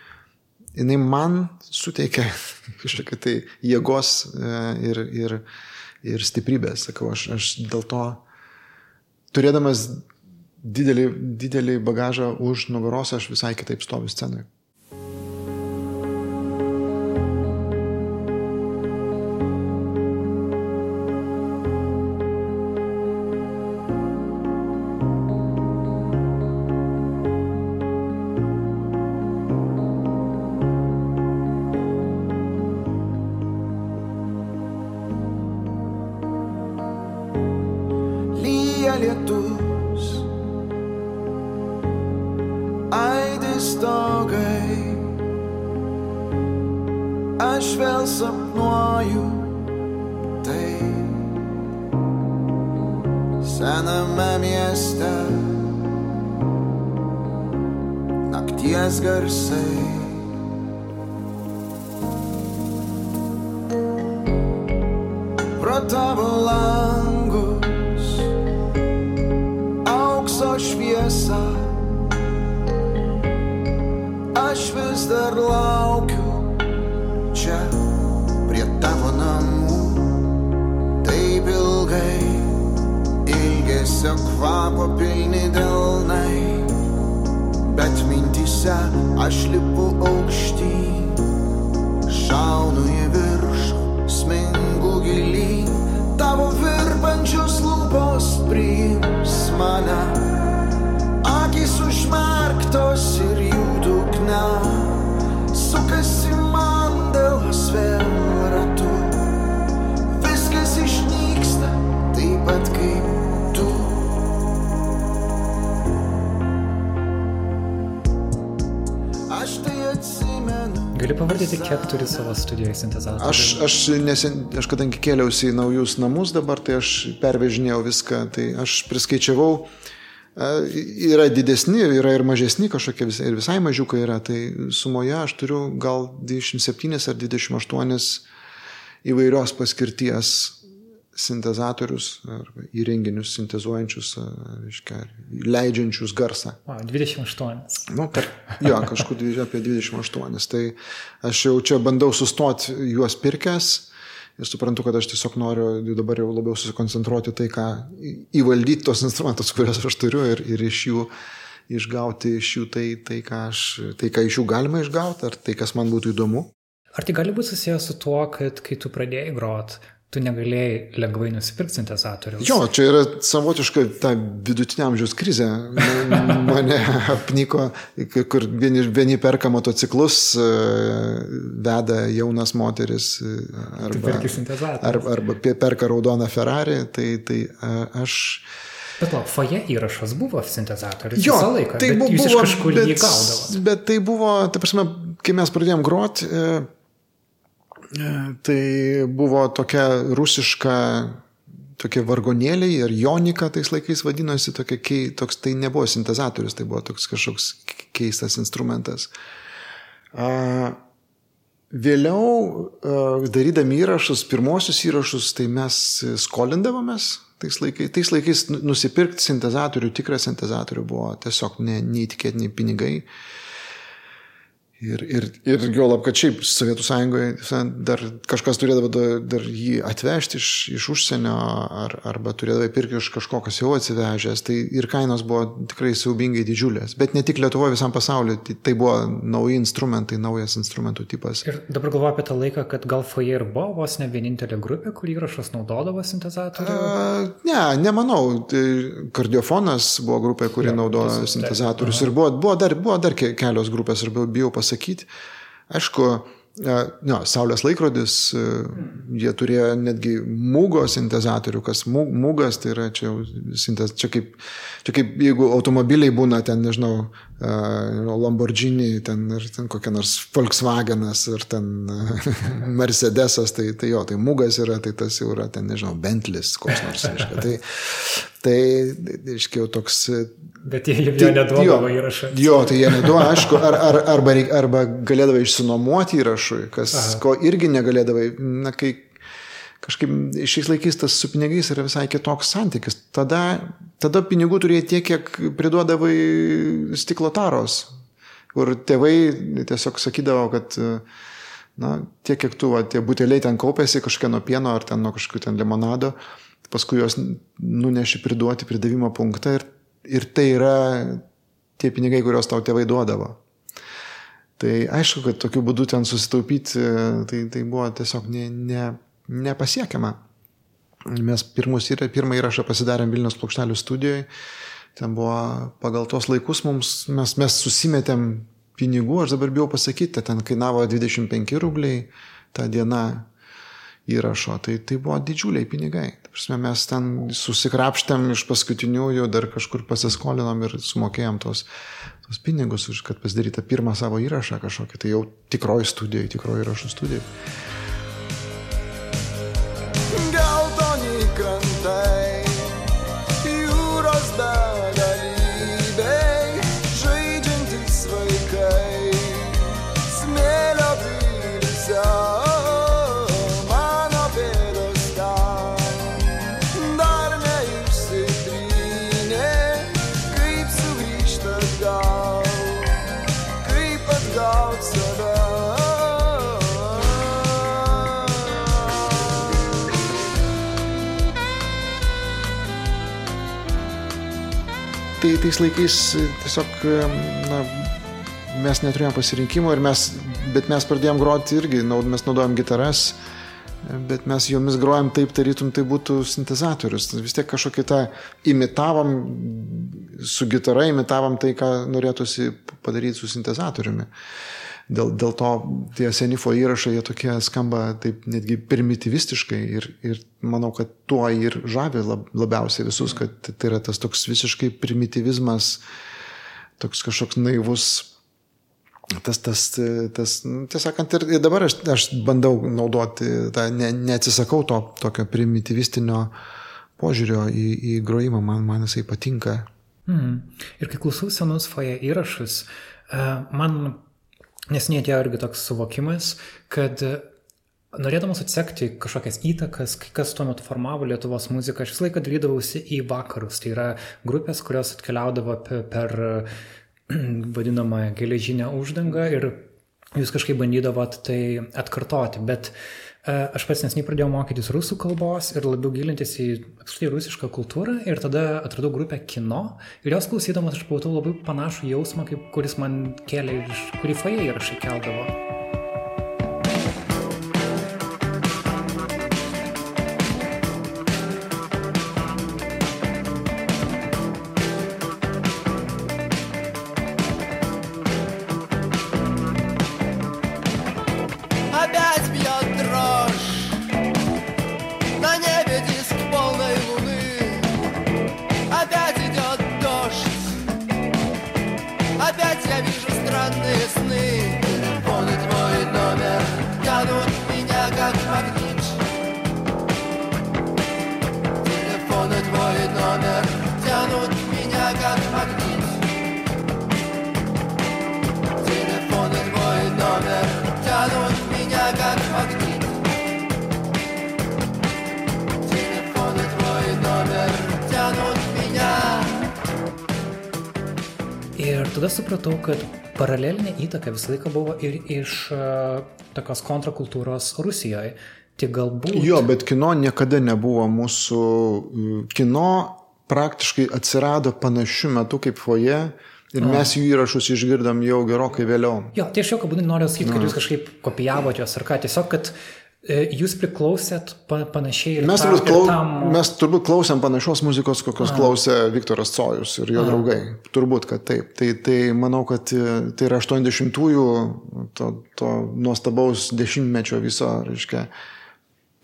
jinai man suteikia kažkokią tai jėgos e, ir, ir, ir stiprybės, sakau, aš, aš dėl to, turėdamas didelį, didelį bagažą už nugaros, aš visai kitaip stoviu scenoje. sapnuoju tai sename mieste nakties garsai. Pro tavo langus aukso šviesa, aš vis dar laukiu. akise kvapo pilni delnai, bet mintise aš lipu aukštį, šaunu į viršų, smingu gilį, tavo virpančios lūpos priims mane, akis užmerktos ir jų dugna, sukasi man dėl vėl ratų, viskas išnyksta taip pat kaip. Gali pavardyti, kiek turi savo studijoje sintezatorių? Aš, aš, nesen, aš kadangi kėliausi į naujus namus dabar, tai aš pervežinėjau viską, tai aš priskaičiavau, e, yra didesni, yra ir mažesni kažkokie, ir visai mažiukai yra, tai sumoje aš turiu gal 27 ar 28 įvairios paskirties sintezatorius arba įrenginius sintezuojančius, reiškia, leidžiančius garsą. O, 28. Nu, per, jo, kažkur apie 28. Tai aš jau čia bandau sustoti juos pirkęs ir suprantu, kad aš tiesiog noriu dabar jau labiau susikoncentruoti tai, ką įvaldyti tos instrumentus, kuriuos aš turiu ir, ir iš jų išgauti iš jų tai, tai, ką aš, tai, ką iš jų galima išgauti, ar tai, kas man būtų įdomu. Ar tai gali būti susijęs su tuo, kad kai tu pradėjai grot, tu negalėjai lengvai nusipirkti sintezatorių. Jo, čia yra savotiška ta vidutinio amžiaus krizė. <laughs> Mane apniko, kur vieni, vieni perka motociklus, e, veda jaunas moteris e, arba, arba, arba perka raudoną Ferrari, tai, tai e, aš... Bet lauk, foje įrašas buvo sintezatorius jo, visą laiką. Tai buvo, buvo kažkur bet, jį gaudavo. Bet tai buvo, ta prasme, kai mes pradėjom groti, Tai buvo tokia rusiška, tokie vargonėliai ir jonika tais laikais vadinosi, tokia, toks, tai nebuvo sintezatorius, tai buvo toks kažkoks keistas instrumentas. Vėliau, darydami įrašus, pirmosius įrašus, tai mes skolindavomės. Tais laikais, tais laikais nusipirkti sintezatorių, tikrą sintezatorių buvo tiesiog ne, neįtikėtiniai pinigai. Uh, Ir, ir, ir jo lab, kad šiaip Sovietų sąjungoje dar kažkas turėdavo dar jį atvežti iš, iš užsienio ar, arba turėdavo pirkti iš kažko, kas jau atsivežęs. Tai ir kainos buvo tikrai siaubingai didžiulės. Bet ne tik Lietuvoje, visam pasauliu. Tai, tai buvo nauji instrumentai, naujas instrumentų tipas. Ir dabar galvoju apie tą laiką, kad gal Foje ir buvo vos ne vienintelė grupė, kur įrašas naudodavo sintezatorių? A, ne, nemanau. Tai kardiofonas buvo grupė, kuri ja, naudojo sintezatorius. Ir buvo, buvo, dar, buvo dar kelios grupės, ir bijau pasakyti pasakyti. Aišku, ne, Saulės laikrodis, e, jie turėjo netgi mūgo sintezatorių, kas mūgas, tai yra čia, sintez, čia, kaip, čia kaip jeigu automobiliai būna ten, nežinau, Lamborghini, ten, ir ten kokia nors Volkswagenas, ir ten <laughs> Mercedesas, tai, tai jo, tai mūgas yra, tai tas jau yra ten, nežinau, Bentlis, koks nors. Reiškia. Tai, tai, reiškia, jau toks Bet jie jau tai, neduodavo įrašą. Jo, tai jie neduoda, aišku, ar, ar, arba, arba galėdavo išsinuomoti įrašui, kas Aha. ko irgi negalėdavo, na, kai kažkaip šiais laikais tas su pinigais yra visai kitoks santykis. Tada, tada pinigų turėjai tiek, kiek priduodavai stiklo taros, kur tėvai tiesiog sakydavo, kad na, tiek, kiek tu, va, tie buteliai ten kaupėsi kažkokie nuo pieno ar ten nuo kažkokių ten limonado, paskui juos nuneši priduoti pridavimo punktą ir ir tai yra tie pinigai, kuriuos tau tėvai duodavo. Tai aišku, kad tokiu būdu ten susitaupyti, tai, tai buvo tiesiog ne, ne, nepasiekiama. Mes pirmus, pirmą įrašą pasidarėm Vilnius plokštelių studijoje, ten buvo pagal tos laikus mums, mes, mes susimetėm pinigų, aš dabar bijau pasakyti, ten kainavo 25 rubliai tą dieną įrašo, tai tai buvo didžiuliai pinigai. Prasme, mes ten susikrapštėm iš paskutiniųjų, dar kažkur pasiskolinom ir sumokėjom tos, tos pinigus, kad pasidarytą pirmą savo įrašą kažkokį, tai jau tikroji studija, tikroji įrašų studija. Tais laikais tiesiog na, mes neturėjom pasirinkimo, mes, bet mes pradėjom groti irgi, mes naudojom gitaras, bet mes jomis grojam taip, tarytum tai būtų sintezatorius. Vis tiek kažkokį tą imitavom, su gitara imitavom tai, ką norėtųsi padaryti su sintezatoriumi. Dėl, dėl to tie senifo įrašai, jie tokie skamba taip netgi primitivistiškai ir, ir manau, kad tuo ir žavi lab, labiausiai visus, kad tai yra tas toks visiškai primitivizmas, toks kažkoks naivus tas, tas, tas nu, tiesąkant, ir, dabar aš, aš bandau naudoti, tą, ne, neatsisakau to tokio primityvistinio požiūrio į, į grojimą, man, man jisai patinka. Mm. Ir kai klausau senus foje įrašus, e, man nesiniai atėjo irgi toks suvokimas, kad norėdamas atsekti kažkokias įtakas, kas tuo metu formavo Lietuvos muziką, aš visą laiką darydavausi į vakarus. Tai yra grupės, kurios atkeliaudavo per, <clears throat> vadinamą geležinę uždangą ir jūs kažkaip bandydavot tai atkartoti, bet e, aš pats nesnei pradėjau mokytis rusų kalbos ir labiau gilintis į apskritai rusišką kultūrą ir tada atradau grupę kino ir jos klausydamas aš pajutau labai panašų jausmą, kaip, kuris man kėlė iš kurį faje įrašai keldavo. Supratau, kad paralelinė įtaka visą laiką buvo ir iš uh, tokios kontrakultūros Rusijoje. Tik galbūt. Jo, bet kino niekada nebuvo mūsų. Kino praktiškai atsirado panašiu metu kaip foje. Ir A. mes jų įrašus išgirdom jau gerokai vėliau. Jo, tai aš jokių būdų noriu sakyti, kad jūs kažkaip kopijavote juos ar ką, tiesiog, kad E, jūs priklausėt panašiai ir mes turbūt, klau, ir tam... mes turbūt klausėm panašios muzikos, kokios Aha. klausė Viktoras Cojus ir jo Aha. draugai. Turbūt, kad taip. Tai, tai manau, kad e, tai yra 80-ųjų to, to nuostabaus dešimtmečio viso, reiškia,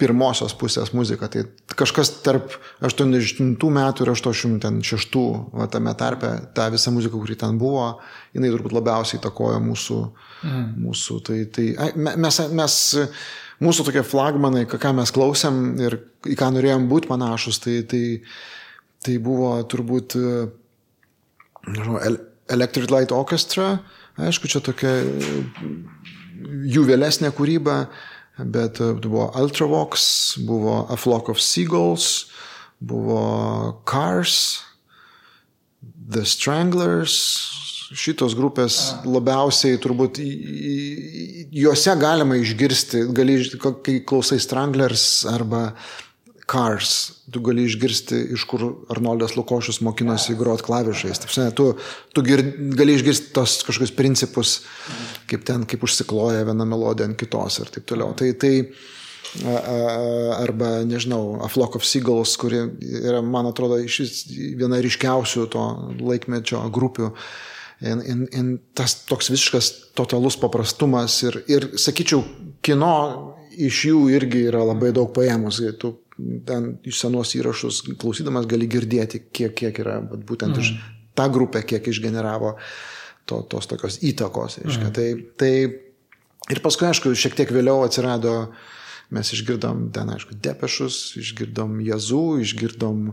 pirmosios pusės muzika. Tai kažkas tarp 80 metų ir 86 va, tame tarpe, ta visa muzika, kuri ten buvo, jinai turbūt labiausiai įtakojo mūsų. Mm. mūsų tai, tai, mes, mes mūsų tokie flagmanai, ką mes klausėm ir į ką norėjom būti panašus, tai, tai, tai buvo turbūt nežinau, Electric Light Orchestra, aišku, čia tokia jų vėlesnė kūryba, bet buvo Ultravox, buvo A Flock of Seagulls, buvo Cars, The Stranglers, šitos grupės labiausiai turbūt juose galima išgirsti, gali, kai klausai Stranglers arba Cars, tu gali išgirsti, iš kur Arnoldas Lukošius mokinosi grot klavišais. Taip, tu tu gir, gali išgirsti tos kažkokius principus, kaip ten, kaip užsikloja viena melodija ant kitos ir taip toliau. Tai, tai arba, nežinau, A Flock of Seagulls, kuri yra, man atrodo, viena ryškiausių to laikmečio grupių. Uh, in, in, in tas toks visiškas totalus paprastumas ir, ir sakyčiau, kino iš jų irgi yra labai daug paėmus. Tu ten iš senos įrašus klausydamas gali girdėti, kiek, kiek yra būtent mm. iš tą grupę, kiek išgeneravo to, tos tokios įtakos. Mm. Tai, tai ir paskui, aišku, šiek tiek vėliau atsirado, mes išgirdom ten, aišku, Depešus, išgirdom Jazų, išgirdom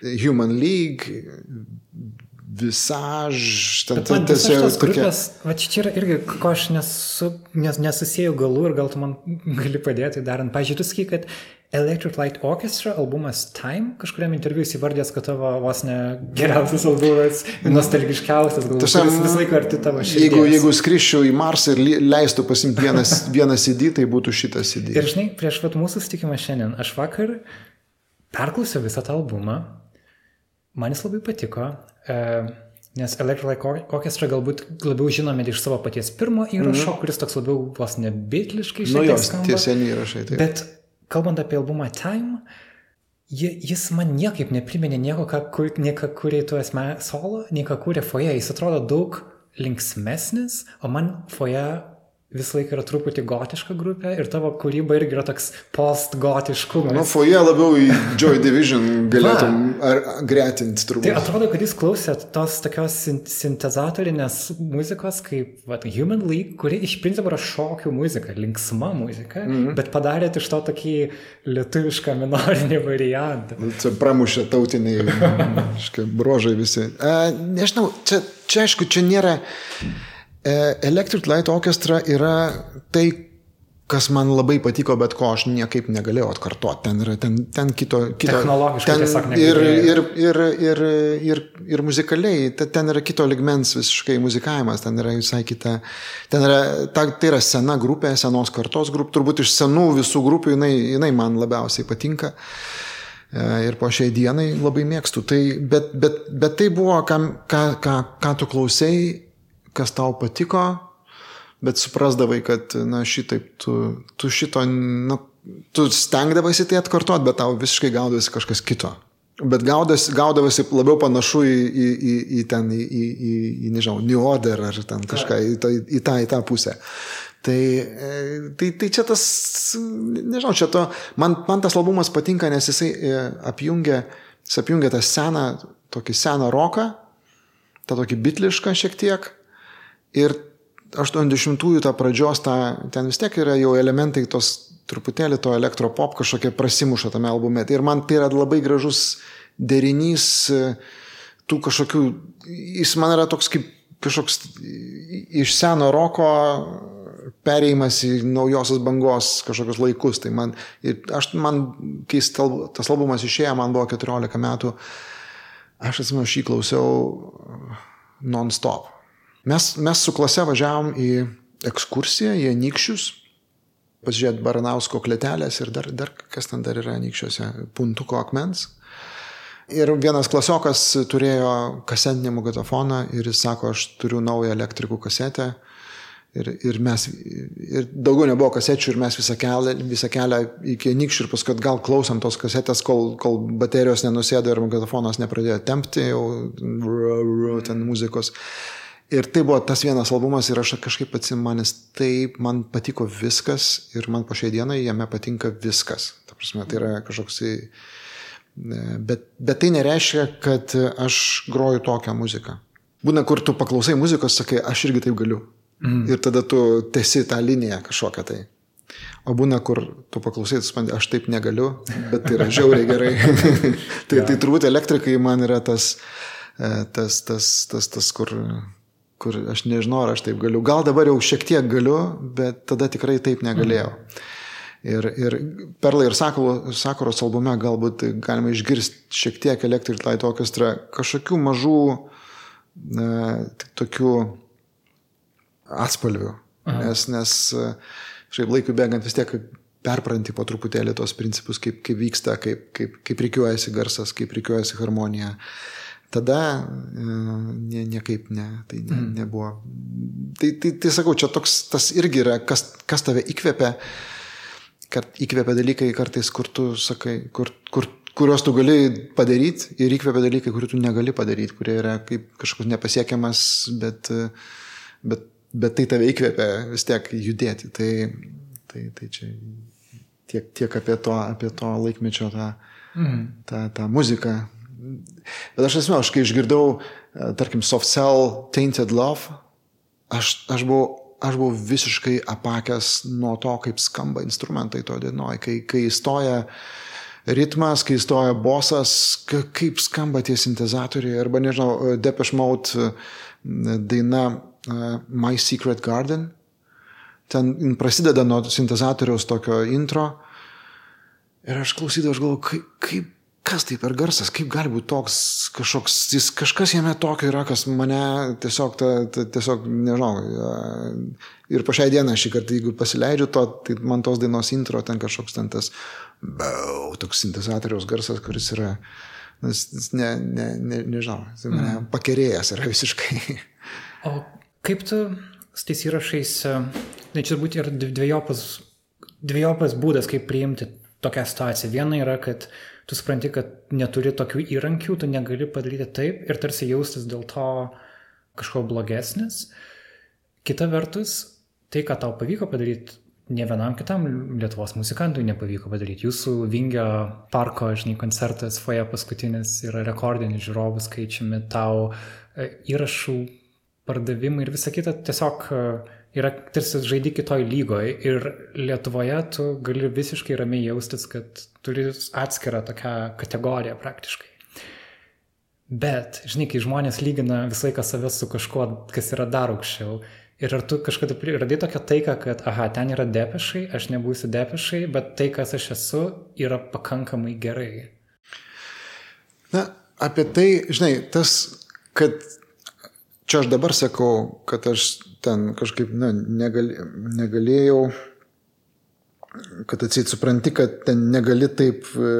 Human League, visaž, ten tas tiesiog grupės, va čia yra irgi, ko aš nesu, nes, nesusijau galų ir gal tu man <laughs> gali padėti darant. Pavyzdžiui, tu sakai, kad Electric Light Orchestra albumas Time, kažkuriam interviu įsivardęs, kad tavo vos ne geriausias albumas, nostalgiškiausias, gal vis, vis laiko arti tavo širdies. Jeigu, jeigu skriščiau į Marsą ir leistų pasimti vieną, <laughs> vieną CD, tai būtų šitas CD. Ir žinai, prieš vat mūsų sutikimą šiandien, aš vakar perklausiau visą tą albumą, man jis labai patiko. E, Nes Light Orchestra galbūt labiau žinomi iš savo paties pirmo įrašo, mm -hmm. kuris toks labiau vos nebitliškai žinai. Nu, jos tie seni įrašai. Taip. Bet kalbant apie albumą Time, jis man niekaip nepriminė nieko, ką, kur, nei ką kūrė tu esmė solo, nei ką kūrė foje. Jis atrodo daug linksmesnis, o man foje visą laiką yra truputį gotiška grupė ir tavo kūryba irgi yra toks post-gotiškumas. Nu, foje labiau į Joy Division <laughs> galėtum ar gretinti turbūt. Tai atrodo, kad jūs klausėt tos tokios sintezatorinės muzikos kaip vat, Human League, kuri iš principo yra šokių muzika, linksma muzika, mm -hmm. bet padarėt iš to tokį lietuvišką minorinį variantą. Nu, čia pramušė tautiniai <laughs> brožai visi. E, nežinau, čia, čia aišku, čia nėra... E, Electric Light Orchestra yra tai, kas man labai patiko, bet ko aš niekaip negalėjau atkartoti. Ten yra ten, ten kito... kito Technologiškai ten, tiesiog ir, ir, ir, ir, ir, ir muzikaliai, ten yra kito ligmens visiškai muzikavimas, ten yra visai kita. Ten yra, ta, tai yra sena grupė, senos kartos grupė, turbūt iš senų visų grupių jinai, jinai man labiausiai patinka. E, ir po šiai dienai labai mėgstu. Tai, bet, bet, bet tai buvo, ką, ką, ką, ką tu klausėjai kas tau patiko, bet suprasdavai, kad, na, šitaip, tu, tu šito, na, tu stengdavasi tai atkartot, bet tau visiškai gaudavosi kažkas kito. Bet gaudavosi, gaudavosi labiau panašu į, į, į, į ten, į, į, į, į, nežinau, New Order ar ten kažką, į, tą, į, tą, į tą pusę. Tai, e, tai, tai čia tas, nežinau, čia to, man, man tas albumas patinka, nes jisai e, apjungia, jis apjungia tą seną, tokį seną roką, tą tokį bitlišką šiek tiek, Ir 80-ųjų tą pradžios, tą, ten vis tiek yra jau elementai tos truputėlį to elektropop kažkokie prasimuša tame albume. Ir man tai yra labai gražus derinys e, tų kažkokių, jis man yra toks kaip kažkoks iš seno roko pereimas į naujosios bangos kažkokius laikus. Tai man, aš, man, kai tas albumas išėjo, man buvo 14 metų, aš atsimenu, aš jį klausiau non-stop. Mes, mes su klase važiavom į ekskursiją į Anikščius, pasižiūrėti Baranausko kletelės ir dar, dar kas ten dar yra Anikščiuose, puntuko akmens. Ir vienas klasiokas turėjo kasetinį magnetofoną ir jis sako, aš turiu naują elektrikų kasetę. Ir, ir mes, ir daugiau nebuvo kasečių ir mes visą kelią, visą kelią iki Nikščių ir paskui gal klausom tos kasetės, kol, kol baterijos nenusėdo ir magnetofonas nepradėjo tempti jau ten muzikos. Ir tai buvo tas vienas albumas ir aš kažkaip atsimanis, taip, man patiko viskas ir man po šiai dienai jame patinka viskas. Ta prasme, tai yra kažkoks... Bet, bet tai nereiškia, kad aš groju tokią muziką. Būna, kur tu paklausai muzikos, sakai, aš irgi taip galiu. Mm. Ir tada tu tesi tą liniją kažkokią tai. O būna, kur tu paklausai, tu spandi, aš taip negaliu, bet tai yra žiauriai gerai. <laughs> tai, ja. tai turbūt elektrikai man yra tas, e, tas, tas, tas, tas kur kur aš nežinau, ar aš taip galiu. Gal dabar jau šiek tiek galiu, bet tada tikrai taip negalėjau. Mm. Ir, ir Perlai ir Sakuros albume galbūt galima išgirsti šiek tiek Electric Light Orchestra kažkokių mažų e, tokių atspalvių. Aha. Nes, nes šiaip laikui bėgant vis tiek perpranti po truputėlį tos principus, kaip, kaip vyksta, kaip, kaip, kaip reikiuojasi garsas, kaip reikiuojasi harmonija. Uh, Tada e, nie, niekaip ne, tai ne, mm. nebuvo. Tai, tai, tai sakau, čia toks, tas irgi yra, kas, kas tave įkvepia, kad įkvepia dalykai kartais, kur tu sakai, kur, kur, kuriuos tu gali padaryti ir įkvepia dalykai, kurių tu negali padaryti, kurie yra kaip kažkoks nepasiekiamas, bet, bet, bet tai tave įkvepia vis tiek judėti. Tai, tai, tai čia tiek, tiek apie to, apie to laikmečio tą, mm. tą, tą muziką Bet aš asmenu, aš kai išgirdau, e, tarkim, Soft Cell, Tainted Love, aš, aš, buvau, aš buvau visiškai apakęs nuo to, kaip skamba instrumentai to dienoj, kai, kai įstoja ritmas, kai įstoja bosas, kaip skamba tie sintezatoriai, arba nežinau, e, Depeche Mode e, daina My Secret Garden. Ten prasideda nuo sintezatoriaus tokio intro. Ir aš klausydavau, aš galvoju, kaip, kaip kas tai per garsas, kaip gali būti toks kažkoks, jis kažkas jame tokio yra, kas mane tiesiog, ta, ta, tiesiog, nežinau, ir po šiai dieną šį kartą, jeigu pasileidžiu to, tai man tos dainos intro ten kažkoks ten tas, bau, toks sintezatoriaus garsas, kuris yra, Nes jis ne, ne, ne, nežinau, jis mane mm. pakerėjęs yra visiškai. <laughs> O kaip tu su tais įrašais, tai čia turbūt ir dviejopas, dviejopas būdas, kaip priimti tokią situaciją. Viena yra, kad tu supranti, kad neturi tokių įrankių, tu negali padaryti taip ir tarsi jaustis dėl to kažko blogesnis. Kita vertus, tai, ką tau pavyko padaryti, ne vienam kitam Lietuvos muzikantui nepavyko padaryti. Jūsų Vingio parko, žinai, koncertas, foje paskutinis yra rekordinis žiūrovų skaičiumi, tau e, įrašų pardavimai ir visa kita tiesiog e, yra tarsi žaidi kitoj lygoje ir Lietuvoje tu gali visiškai ramiai jaustis, kad turi atskirą tokią kategoriją praktiškai. Bet, žinai, kai žmonės lygina visą laiką save su kažkuo, kas yra dar aukščiau, Ir ar tu kažkada radai tokią taiką, kad, aha, ten yra depešai, aš nebūsiu depešai, bet tai, kas aš esu, yra pakankamai gerai. Na, apie tai, žinai, tas, kad čia aš dabar sakau, kad aš ten kažkaip, na, negal, negalėjau kad atsit supranti, kad ten negali taip, e,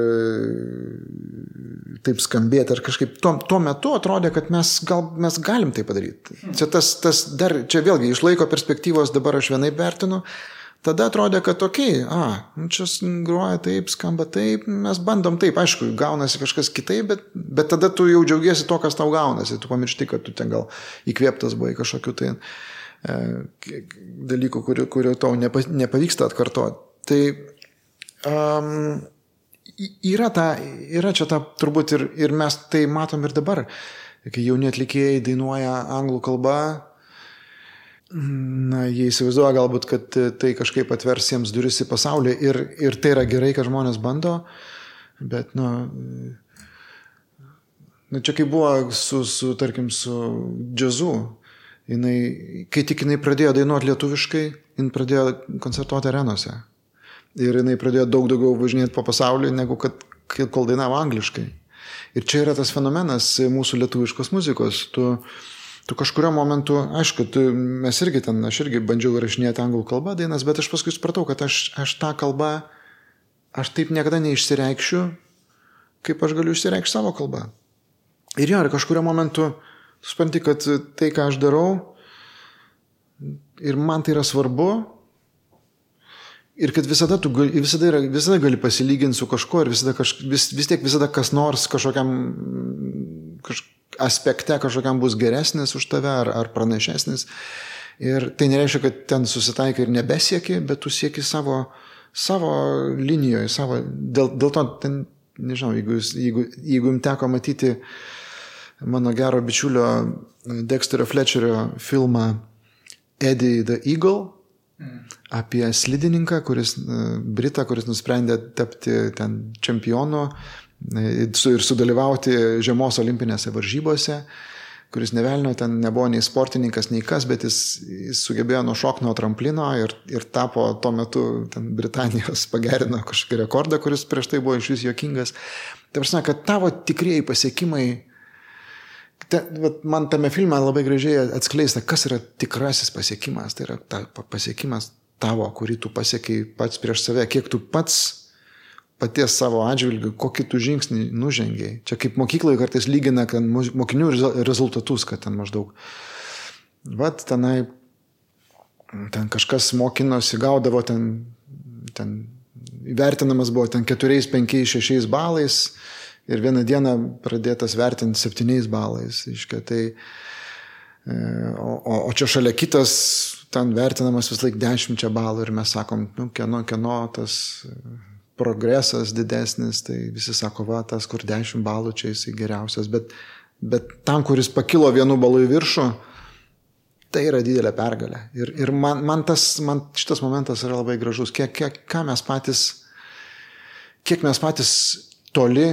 taip skambėti ar kažkaip. Tuo, tuo metu atrodė, kad mes, gal, mes galim tai padaryti. Čia tas, tas dar, čia vėlgi iš laiko perspektyvos dabar aš vienai vertinu, tada atrodė, kad okei, okay, a, nu čia groja taip, skamba taip, mes bandom taip, aišku, gaunasi kažkas kitaip, bet, bet tada tu jau džiaugiesi to, kas tau gaunasi, tu pamiršti, kad tu ten gal įkvėptas buvai kažkokiu tai. e, dalykų, kurių, kurių tau nepa, nepavyksta atkartoti. Tai um, yra, ta, yra čia ta turbūt ir, ir mes tai matom ir dabar, kai jauni atlikėjai dainuoja anglų kalba, na, jie įsivaizduoja galbūt, kad tai kažkaip atvers jiems duris į pasaulį ir, ir tai yra gerai, kad žmonės bando, bet, na, na čia kaip buvo su, su tarkim, su džiazu, jinai, kai tik jinai pradėjo dainuoti lietuviškai, jinai pradėjo koncertuoti arenose. Ir jinai pradėjo daug daugiau važinėti po pasaulį, negu kad kol dainavo angliškai. Ir čia yra tas fenomenas mūsų lietuviškos muzikos. Tu, tu kažkurio momentu, aišku, tu, mes irgi ten, aš irgi bandžiau rašinėti anglų kalbą dainas, bet aš paskui supratau, kad aš, aš tą kalbą, aš taip niekada neišsireikščiu, kaip aš galiu išsireikšti savo kalbą. Ir jo, ir kažkurio momentu supranti, kad tai, ką aš darau, ir man tai yra svarbu, Ir kad visada tu visada, yra, visada gali pasilyginti su kažkuo ir visada kaž, vis, vis tiek visada kas nors kažkokiam kaž, aspekte kažkokiam bus geresnis už tave ar, ar pranašesnis. Ir tai nereiškia, kad ten susitaikai ir nebesieki, bet tu sieki savo, savo linijoje, savo, dėl, dėl to, ten, nežinau, jeigu, jeigu, jeigu jums teko matyti mano gero bičiulio Dexterio Fletcherio filmą Eddie the Eagle, apie slidininką, kuris, e, Britą, kuris nusprendė tapti ten čempionu e, ir sudalyvauti žiemos olimpinėse varžybose, kuris nevelnio ten nebuvo nei sportininkas, nei kas, bet jis, jis sugebėjo nušokti nuo tramplino ir, ir tapo tuo metu ten Britanijos pagerino kažkokį rekordą, kuris prieš tai buvo iš vis jokingas. Tai prasme, kad tavo tikrieji pasiekimai te, man tame filme labai gražiai atskleista, kas yra tikrasis pasiekimas. Tai yra ta, pasiekimas tavo, kurį tu pasiekiai pats prieš save, kiek tu pats paties savo atžvilgiu, kokį tu žingsnį nužengiai. Čia kaip mokyklai kartais lygina mokinių rezultatus, kad ten maždaug. Vat tenai, ten kažkas mokinosi, gaudavo ten, ten įvertinamas buvo ten 4, 5, 6 balais, ir vieną dieną pradėtas vertinti septyniais balais. Iškia, tai, e, o, o, čia šalia kitas ten vertinamas vis laik dešimčia balų ir mes sakom, nu, kieno, kieno tas progresas didesnis, tai visi sako, va, tas, kur dešimt balų čia jisai geriausias, bet, bet tam, kuris pakilo vienu balu į viršų, tai yra didelė pergalė. Ir, ir man, man, tas, man šitas momentas yra labai gražus, kiek, kiek, mes patys, kiek mes patys toli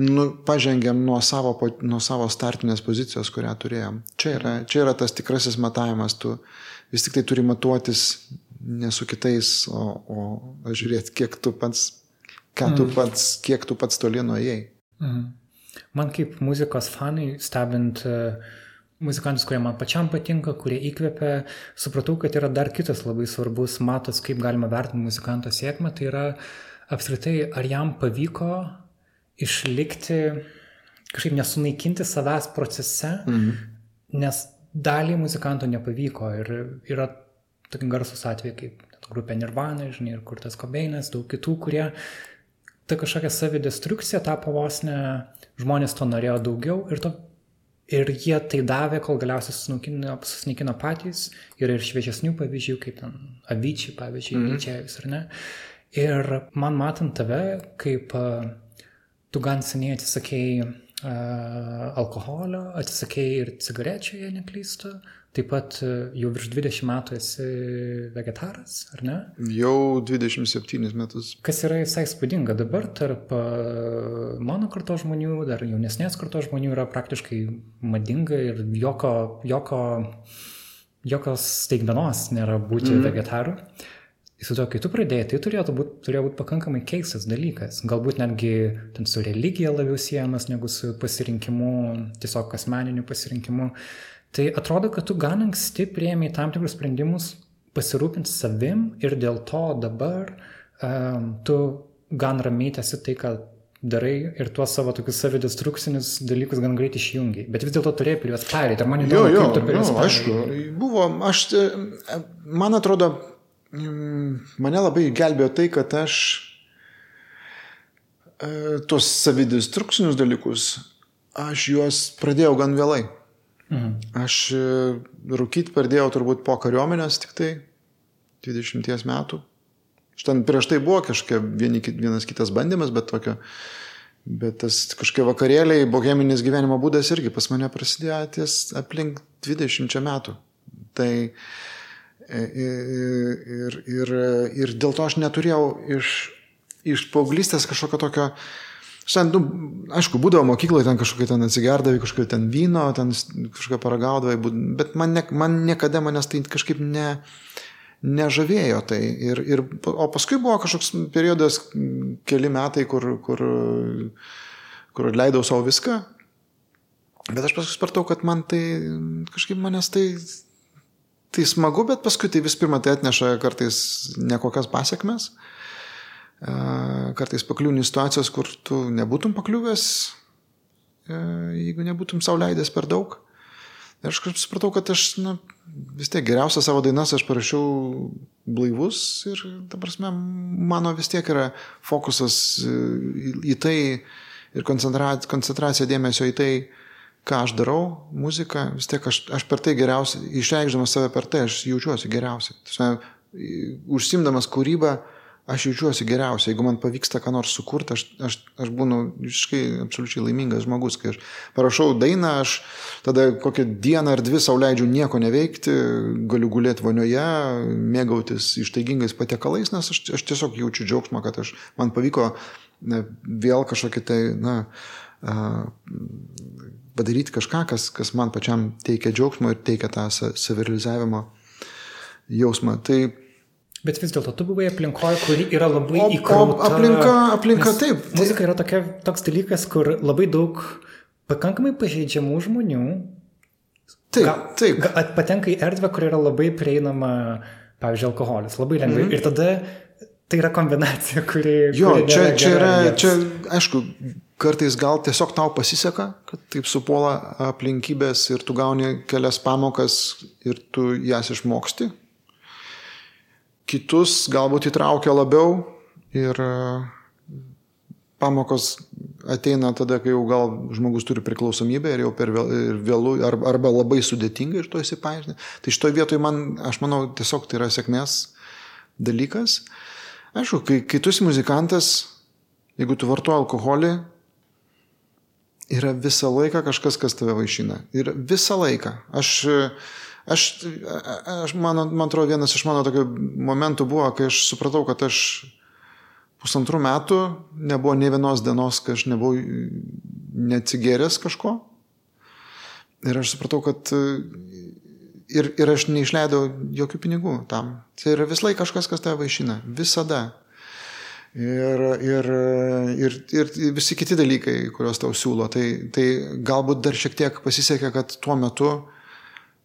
nu, pažengėm nuo savo, nuo savo startinės pozicijos, kurią turėjom. Čia yra, čia yra tas tikrasis matavimas, tu vis tik tai turi matuotis ne su kitais, o, o žiūrėti, kiek tu pats, ką tu mm. pats, kiek tu pats toli nuėjai. Mm. Man kaip muzikos fanai, stebint uh, muzikantus, kurie man pačiam patinka, kurie įkvepia, supratau, kad yra dar kitas labai svarbus matas, kaip galima vertinti muzikanto sėkmę, tai yra apskritai, ar jam pavyko išlikti, kažkaip nesunaikinti savęs procese, mhm. nes daliai muzikantų nepavyko ir yra tokie garsus atvejai kaip grupė Nirvana, žinai, ir Kurtas Kobeinas, daug kitų, kurie ta kažkokia savidestrukcija tapo vos ne, žmonės to norėjo daugiau ir, to, ir jie tai davė, kol galiausiai susinaikino patys. Yra ir šviežesnių pavyzdžių, kaip ten Avyčiai, pavyzdžiui, mm -hmm. ar ne. Ir man matant tave, kaip uh, tu gan seniai atsisakėjai uh, alkoholio, atsisakėjai ir cigarečių, jei neklystu, Taip pat e, jau virš 20 metų esi vegetaras, ar ne? Jau 27 metus. Kas yra visai spūdinga dabar tarp e, mano kartos žmonių, dar jaunesnės kartos žmonių yra praktiškai madinga ir jokio, jokio, jokios staigmenos nėra būti mm. vegetaru. Įsivaizduoju, kai tu pradėjai, tai turėjo būti, turėjo būti pakankamai keistas dalykas. Galbūt netgi ten su religija labiau siejamas negu su pasirinkimu, tiesiog asmeniniu pasirinkimu. Tai atrodo, kad tu gan anksti prieimiai tam tikrus sprendimus pasirūpinti savim ir dėl to dabar um, tu gan ramiai tęsi tai, ką darai ir tuos savo tokius savidestrukcinius dalykus gan greit išjungi. Bet vis dėlto turėjai per juos perėti. Ar man įdomu, jo, jo, kaip tu per juos perėjai? Aišku, buvo, aš, man atrodo, mane labai gelbėjo tai, kad aš e, tuos savidestrukcinius dalykus, aš juos pradėjau gan vėlai. Mhm. Aš e, rūkyti pradėjau turbūt po kariuomenės tik tai 20 metų. Štai prieš tai buvo kažkokia vieni, vienas kitas bandymas, bet tokio, bet tas kažkokie vakarėliai, boheminis gyvenimo būdas irgi pas mane prasidėjo ties aplink 20 metų. Tai e, ir, ir, ir dėl to aš neturėjau iš, iš paauglystės kažkokio tokio, Šiandien, nu, aišku, būdavo mokykloje, ten kažkokia ten atsigerdavai, kažkokia ten vyno, ten kažkokia paragaudavai, bet man, ne, man niekada manęs tai kažkaip ne, nežavėjo tai. Ir, ir, o paskui buvo kažkoks periodas, keli metai, kur, kur, kur leidau savo viską. Bet aš paskui supratau, kad man tai kažkaip manęs tai, tai smagu, bet paskui tai vis pirma tai atneša kartais nekokias pasiekmes kartais pakliūni situacijos, kur tu nebūtum pakliuvęs, jeigu nebūtum sauliaidęs per daug. Ir aš kažkaip supratau, kad aš, na, vis tiek geriausią savo dainas aš parašiau blaivus ir, ta prasme, mano vis tiek yra fokusas į, į tai ir koncentracija, koncentracija dėmesio į tai, ką aš darau, muziką, vis tiek aš, aš per tai geriausiai, išreikšdamas save per tai, aš jaučiuosi geriausiai. Užsimdamas kūrybą, aš jaučiuosi geriausiai, jeigu man pavyksta ką nors sukurti, aš, aš, aš būnu visiškai absoliučiai laimingas žmogus, kai aš parašau dainą, aš tada kokią dieną ar dvi sauliaidžiu nieko neveikti, galiu gulėti vonioje, mėgautis ištaigingais patiekalais, nes aš, aš tiesiog jaučiu džiaugsmą, kad aš, man pavyko vėl kažkokį tai, na, padaryti kažką, kas, kas man pačiam teikia džiaugsmą ir teikia tą savirealizavimo jausmą. Tai Bet vis dėlto tu buvai aplinkoje, kuri yra labai įkrauta. Aplinka, aplinka taip. Muzika yra tokia, toks dalykas, kur labai daug pakankamai pažeidžiamų žmonių taip, ga, taip. Ga, patenka į erdvę, kur yra labai prieinama, pavyzdžiui, alkoholis. Labai lengvai. -hmm. Ir tada tai yra kombinacija, kuri... Jo, kuri čia, čia yra, čia, aišku, kartais gal tiesiog tau pasiseka, kad taip supuola aplinkybės ir tu gauni kelias pamokas ir tu jas išmoksti kitus galbūt įtraukia labiau ir e, pamokos ateina tada, kai jau gal žmogus turi priklausomybę ir jau per vėlų arba, labai sudėtinga iš to įsipaaiškinti. Tai šitoje vietoje man, aš manau, tiesiog tai yra sėkmės dalykas. Aišku, kai, kai tu esi muzikantas, jeigu tu vartoji alkoholį, yra visą laiką kažkas, kas tave vaišina. Ir visą laiką. Aš Aš, aš man, man atrodo, vienas iš mano tokių momentų buvo, kai aš supratau, kad aš pusantrų metų nebuvo ne vienos dienos, kai aš nebuvau neatsigėręs kažko. Ir aš supratau, kad ir, ir aš neišleidau jokių pinigų tam. Tai yra vis laik kažkas, kas tave vaišina. Visada. Ir, ir, ir, ir visi kiti dalykai, kuriuos tau siūlo. Tai, tai galbūt dar šiek tiek pasisekė, kad tuo metu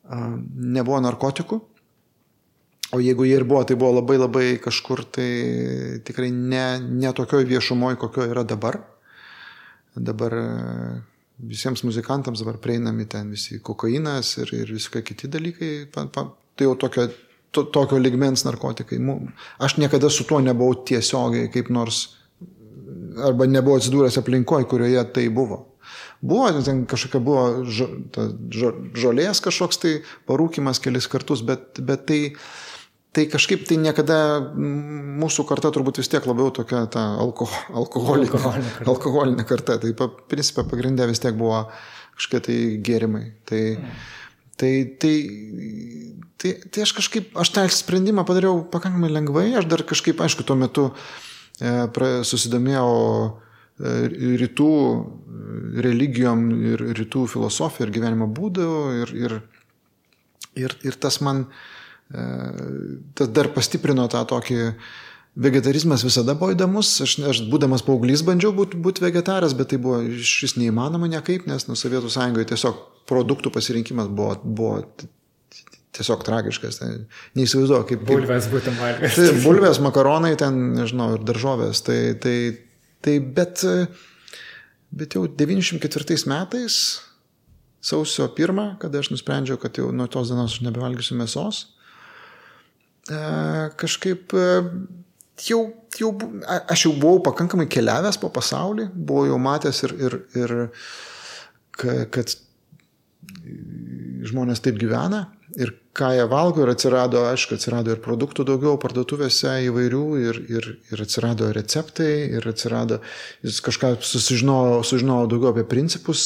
nebuvo narkotikų. O jeigu jie ir buvo, tai buvo labai labai kažkur tai tikrai ne, ne tokioj viešumoje, kokio yra dabar. dabar visiems muzikantams dabar prieinami ten visi kokainas ir, ir visokie kiti dalykai, pa, pa, tai jau tokio, to, tokio ligmens narkotikai. Aš niekada su tuo nebuvau tiesiogiai kaip nors, arba nebuvau atsidūręs aplinkoje, kurioje tai buvo. Buvo, ten kažkokia buvo žo, ta, žo, žolės kažkoks tai parūkimas kelis kartus, bet, bet tai, tai kažkaip tai niekada mūsų karta turbūt vis tiek labiau tokia ta alko, alkoholinė, alkoholinė, karta. alkoholinė karta. Tai principė pagrindė vis tiek buvo kažkokie tai gėrimai. Tai, tai, tai, tai, tai aš kažkaip, aš tą sprendimą padariau pakankamai lengvai, aš dar kažkaip, aišku, tuo metu e, susidomėjau E, rytų religijom ir rytų filosofija ir gyvenimo būdu ir, ir, ir, ir tas man e, tas dar pastiprino tą tokį vegetarizmas visada buvo įdomus, aš, aš būdamas paauglys bandžiau būti būt vegetaras, bet tai buvo iš vis neįmanoma niekaip, nes nu Sovietų sąjungoje tiesiog produktų pasirinkimas buvo, buvo tiesiog tragiškas. Tai neįsivaizduoju, kaip... Bulvės būtent valgęs. Tai bulvės, makaronai, ten, nežinau, ir daržovės. Tai, tai Tai bet, bet jau 94 metais, sausio 1, kada aš nusprendžiau, kad jau nuo tos dienos aš nebevalgysiu mėsos, e, kažkaip e, jau, jau, aš jau buvau pakankamai keliavęs po pasaulį, buvau jau matęs ir, ir, ir kad žmonės taip gyvena ir ką jie valgo ir atsirado, aišku, atsirado ir produktų daugiau parduotuvėse įvairių ir, ir, ir atsirado receptai ir atsirado, jis kažką susižinojo, sužinojo daugiau apie principus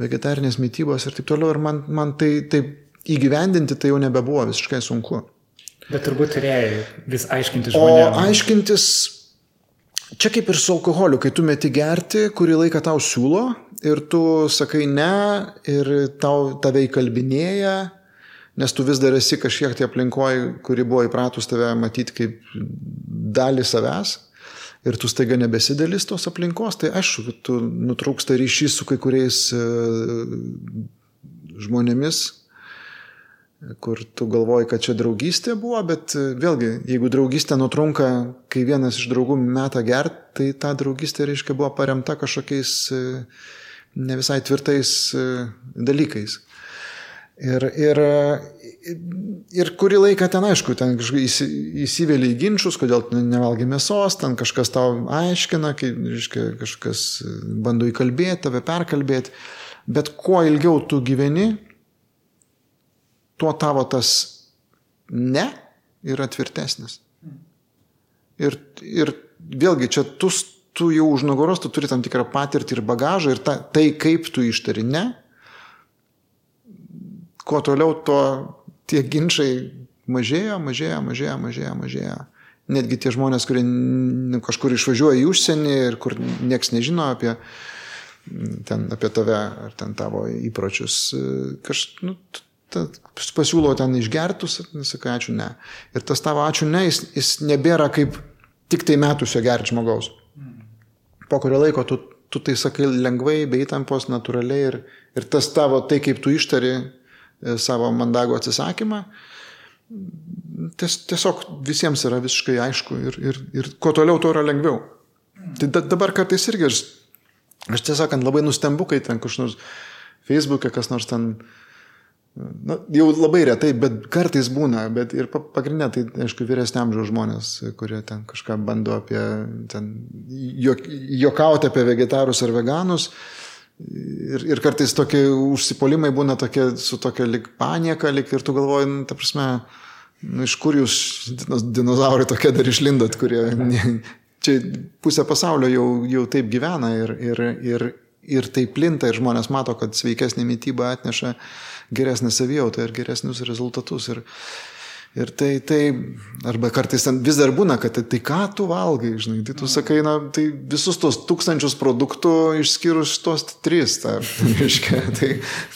vegetarinės mytybos ir taip toliau ir man, man tai taip įgyvendinti tai jau nebebuvo visiškai sunku. Bet turbūt turėjai vis aiškinti žmonėms. O aiškintis, čia kaip ir su alkoholiu, kai tu meti gerti, kurį laiką tau siūlo ir tu sakai ne ir tau tave įkalbinėja nes tu vis dar esi kažkiek tai aplinkoje, kuri buvo įpratus tave matyti kaip dalį savęs ir tu staiga nebesidalis tos aplinkos, tai aišku, tu nutrūksta ryšys su kai kuriais e, žmonėmis, kur tu galvoji, kad čia draugystė buvo, bet e, vėlgi, jeigu draugystė nutrunka, kai vienas iš draugų meta gert, tai ta draugystė, reiškia, buvo paremta kažkokiais e, ne visai tvirtais dalykais. Ir, ir, ir kurį laiką ten, aišku, ten įsivėlė į ginčius, kodėl nevalgai mėsos, ten kažkas tau aiškina, kai, reiškia, kažkas bando įkalbėti, tave perkalbėti. Bet kuo ilgiau tu gyveni, tuo tavo tas ne yra tvirtesnis. Ir, ir vėlgi čia tu, tu jau už nugaros, tu turi tam tikrą patirtį ir bagažą ir ta, tai, kaip tu ištari ne, kuo toliau, tuo tie ginčiai mažėjo, mažėjo, mažėjo, mažėjo, mažėjo. Netgi tie žmonės, kurie kažkur išvažiuoja į užsienį ir kur nieks nežino apie, ten, apie tave ar ten tavo įpročius, kaž, nu, pasiūlo ten išgertus, sakai ačiū ne. Ir tas tavo ačiū ne, jis, jis nebėra kaip tik tai metusio gerti žmogaus. Po kurio laiko tu, tu tai sakai lengvai, be įtampos, natūraliai ir, ir tas tavo, tai kaip tu ištari, E, savo mandagų atsisakymą. Ties, tiesiog visiems yra visiškai aišku ir, ir, ir kuo toliau, tuo yra lengviau. Tai da, dabar kartais irgi aš, aš tiesąkant labai nustembu, kai ten kažkur nors Facebook'e kas nors ten, na, jau labai retai, bet kartais būna, bet ir pagrindinė, tai aišku, vyresniam amžiaus žmonės, kurie ten kažką bando apie, ten, jok, jokauti apie vegetarus ar veganus. Ir, ir kartais tokie užsipolimai būna tokie, su tokia lik panieka, lik ir tu galvoji, nu, ta prasme, nu, iš kur jūs dinozaurai tokie dar išlindot, kurie čia pusė pasaulio jau, jau taip gyvena ir, ir, ir, ir tai plinta ir žmonės mato, kad sveikesnė mytyba atneša geresnę savijautą ir geresnius rezultatus. Ir, Ir tai, tai, arba kartais ten vis dar būna, kad tai, tai ką tu valgai, žinai, tai tu sakai, na, tai visus tos tūkstančius produktų išskyrus tos tris, ta, <laughs> reiškia, tai,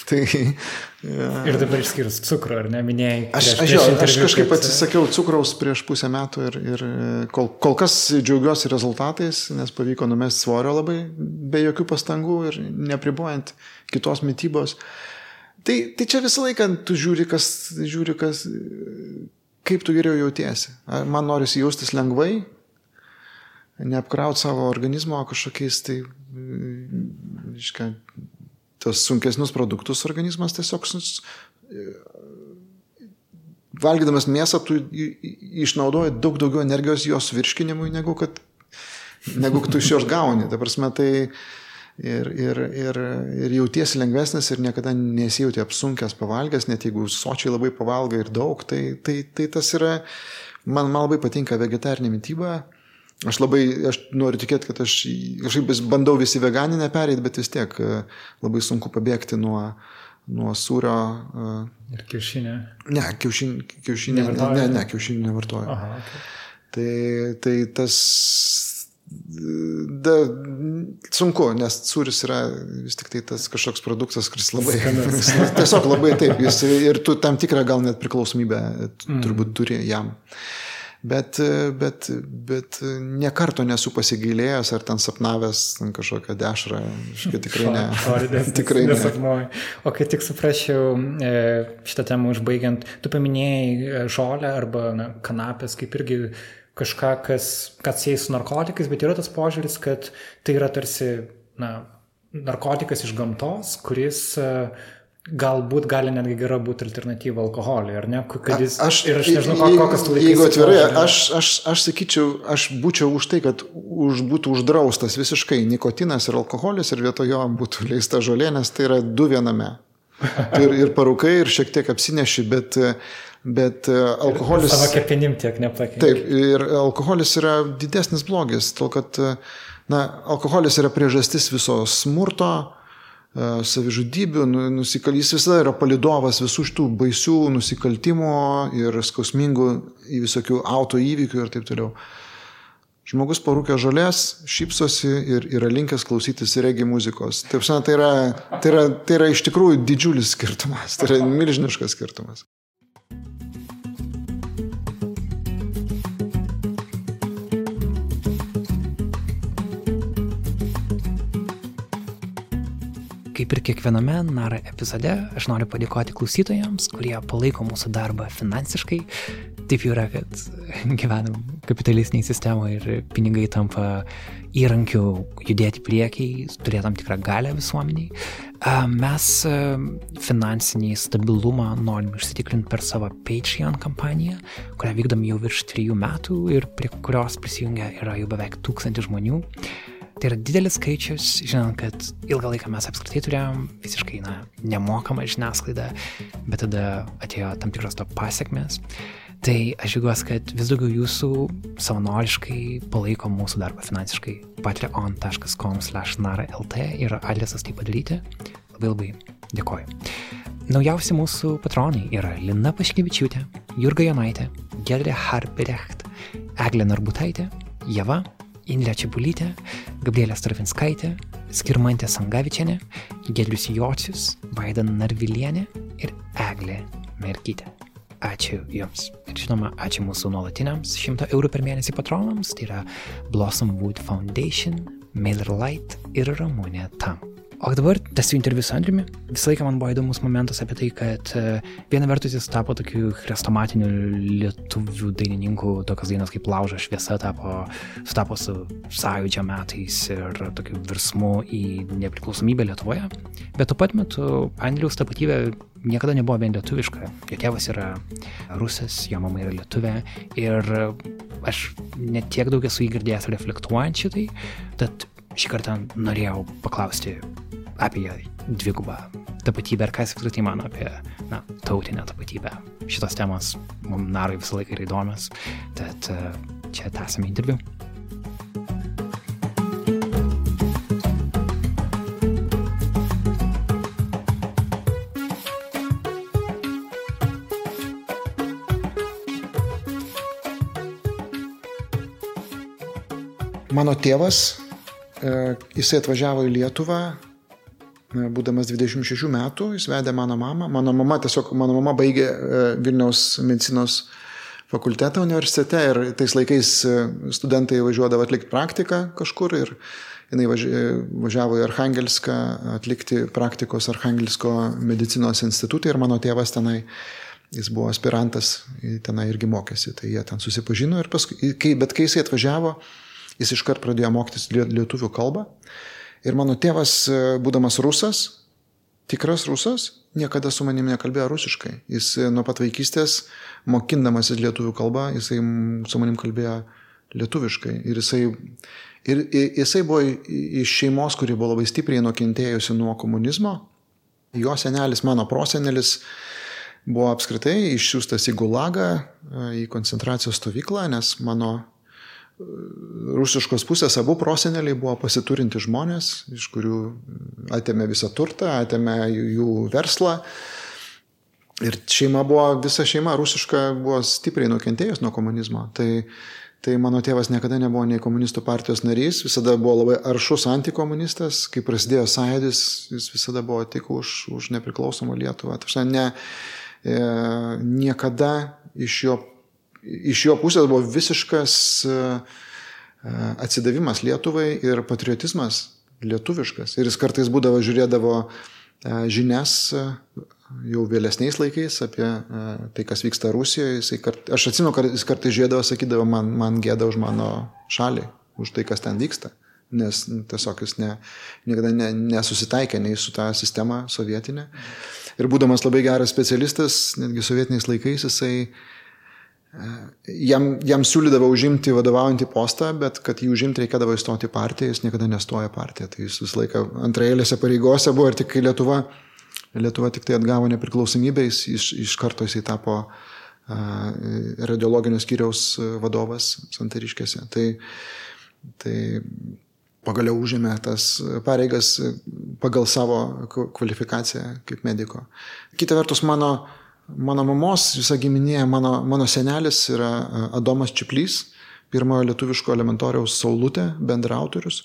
tai ja. Ir dabar išskyrus cukrų, ar ne, minėjai? Aš, prieš, aš, jo, aš kažkaip kad... atsisakiau cukraus prieš pusę metų ir, ir kol, kol kas džiaugiuosi rezultatais, nes pavyko numesti svorio labai be jokių pastangų ir nepribojant kitos mytybos. Uh, Tai, tai čia visą laiką tu žiūri, kas, žiūri, kas, kaip tu geriau jautiesi. Man norisi jaustis lengvai, neapkrauti savo organizmo kažkokiais tai reiškia, tos sunkesnius produktus organizmas tiesiog valgydamas mėsą tu išnaudoji daug daugiau energijos jos virškinimui, negu kad, negu kad tu iš jos gauni. Ta prasme, tai ir, ir, ir, ir jautiesi lengvesnis ir niekada nesijauti apsunkęs pavalgęs, net jeigu sočiai labai pavalgai ir daug, tai, tai, tai tas yra, man, man labai patinka vegetarinė mytyba. Aš labai, aš noriu tikėti, kad aš kažkaip bandau visi veganinę pereiti, bet vis tiek labai sunku pabėgti nuo, nuo sūrio. Uh, ir kiaušinė? Ne, kiaušinė, kiaušinė ne, ne, ne, kiaušinė nevartoju. Aha, okay. tai, tai tas da, sunku, nes sūris yra vis tik tai tas kažkoks produktas, kuris labai... tiesiog labai taip, jis <laughs> ir tu tam tikrą gal net priklausomybę mm. turbūt turi jam. Bet, bet, bet nekarto nesu pasigailėjęs ar ten sapnavęs ten kažkokią dešrą. Tikrai ne. Šoridės, <laughs> tikrai nesapnuoju. O kai tik suprasčiau e, šitą temą užbaigiant, tu paminėjai e, žolę arba na, kanapės kaip irgi kažką, kas, kas sieja su narkotikais, bet yra tas požiūris, kad tai yra tarsi na, narkotikas iš gamtos, kuris uh, galbūt gali netgi gera būti alternatyva alkoholiui, ar ne? Kad jis, aš, ir aš nežinau, ko, kokias tu laikai. Jeigu atvirai, aš, aš, aš sakyčiau, aš būčiau už tai, kad už, būtų uždraustas visiškai nikotinas ir alkoholis ir vietojo būtų leista žolė, nes tai yra du viename. Ir, ir parūkai, ir šiek tiek apsineši, bet, bet alkoholis... Ir savo kepenim tiek nepakeitė. Taip, ir alkoholis yra didesnis blogis, tol kad, na, alkoholis yra priežastis viso smurto, E, savižudybių, nu, nusikal... jis visada yra palidovas visų šitų baisių nusikaltimų ir skausmingų į visokių auto įvykių ir taip toliau. Žmogus parūkė žolės, šypsosi ir yra linkęs klausytis regi muzikos. Taip, tai yra, tai, yra, tai yra iš tikrųjų didžiulis skirtumas, tai yra milžiniškas skirtumas. Kaip ir kiekviename NARA epizode, aš noriu padėkoti klausytojams, kurie palaiko mūsų darbą finansiškai. Taip jau yra, kad <laughs> gyvenam kapitalistiniai sistemoje ir pinigai tampa įrankiu judėti priekiai, turėti tam tikrą galę visuomeniai. Mes finansinį stabilumą norim išsitikrinti per savo Patreon kampaniją, kurią vykdom jau virš trijų metų ir prie kurios prisijungia yra jau beveik tūkstantį žmonių. Tai yra didelis skaičius, žinant, kad ilgą laiką mes apskritai turėjom visiškai na, nemokamą žiniasklaidą, bet tada atėjo tam tikros to pasiekmes. Tai aš žiūriuosi, kad vis daugiau jūsų savanoriškai palaiko mūsų darbą finansiškai. patreon.com/nara.lt yra adresas tai padaryti. Labai labai dėkoju. Naujausi mūsų patronai yra Lina Paškevičiūtė, Jurga Jonaitė, Gedrė Harperecht, Eglė Narbutaitė, Jeva, Indrė Čiabulytė, Gabrielė Stravinskaitė, Skirmantė Sangavičianė, Gedrius Jocius, Vaida Narvilienė ir Eglė Merkytė. Ačiū Jums. Ir žinoma, ačiū mūsų nuolatiniams 100 eurų per mėnesį patronams, tai yra Blossom Wood Foundation, Mailer Light ir Ramūnė Tam. O dabar tęsiu interviu su Andriumi. Visą laiką man buvo įdomus momentas apie tai, kad e, viena vertus jis tapo tokiu chrestomatiniu lietuvių dainininku, tokios dainos kaip Lauža šviesa tapo, sutapo su sąjūdžio metais ir tokiu virsmu į nepriklausomybę Lietuvoje. Bet tuo pat metu Andriaus tapatybė niekada nebuvo vien lietuviška. Jo tėvas yra rusas, jo mama yra lietuvė ir aš net tiek daug esu įgirdėjęs reflektuojant šitai, tad šį kartą norėjau paklausti apie dvigubą tapatybę ir ką jis apskritai mano apie na, tautinę tapatybę. Šitos temos mums narai visą laiką yra įdomios, tad e, čia tęsame interviu. Mano tėvas, jisai atvažiavo į Lietuvą būdamas 26 metų, jis vedė mano mamą. Mano mama tiesiog, mano mama baigė e, Vilniaus medicinos fakultetą universitete ir tais laikais e, studentai važiuodavo atlikti praktiką kažkur ir jinai važiavo į Arhangelską atlikti praktikos Arhangelsko medicinos institutą ir mano tėvas tenai, jis buvo aspirantas, tenai irgi mokėsi, tai jie ten susipažino ir paskui, kai, bet kai jisai atvažiavo, jis iškart pradėjo mokytis lietuvių kalbą. Ir mano tėvas, e, būdamas rusas, tikras rusas, niekada su manimi nekalbėjo rusiškai. Jis e, nuo pat vaikystės, mokindamasis lietuvių kalbą, jisai su manim kalbėjo lietuviškai. Ir jisai, ir jisai buvo iš šeimos, kuri buvo labai stipriai nukentėjusi nuo komunizmo. Jo senelis, mano prosenelis, buvo apskritai išsiųstas į Gulagą, e, į koncentracijos stovyklą, nes mano rusiškos pusės abu proseneliai buvo pasiturinti žmonės, iš kurių atėmė visą turtą, atėmė jų verslą. Ir šeima buvo, visa šeima rusiška buvo stipriai nukentėjus nuo komunizmo. Tai, tai mano tėvas niekada nebuvo nei komunistų partijos narys, visada buvo labai aršus antikomunistas, kai prasidėjo sąjūdis, jis visada buvo tik už, už nepriklausomą Lietuvą. Tai ne, e, niekada iš jo iš jo pusės buvo visiškas e, e, atsidavimas Lietuvai ir patriotizmas lietuviškas. Ir jis kartais būdavo, žiūrėdavo e, žinias jau vėlesniais laikais apie tai, kas vyksta Rusijoje. Kart, aš atsimenu, kad jis kartais žiūrėdavo, sakydavo, man, man gėda už mano šalį, už tai, kas ten vyksta. Nes nu, tiesiog jis ne, niekada ne, nesusitaikė nei su tą sistemą sovietinę. Ir būdamas labai geras specialistas, netgi sovietiniais laikais, jisai uh, Jam, jam siūlydavo užimti vadovaujantį postą, bet kad jį užimti reikėdavo įstoti partiją, jis niekada nestoja partiją. Tai jis visą laiką antraeilėse pareigose buvo ir tik kai Lietuva, Lietuva tik tai atgavo nepriklausomybę, jis iš, iš karto jisai tapo radiologinio skyriaus vadovas Santariškėse. Tai, tai pagaliau užėmė tas pareigas pagal savo kvalifikaciją kaip mediko. Kita vertus, mano Mano mamos visa giminė, mano, mano senelis yra e, Adomas Čiplys, pirmojo lietuviško elementoriaus Saulutė, bendrautorius.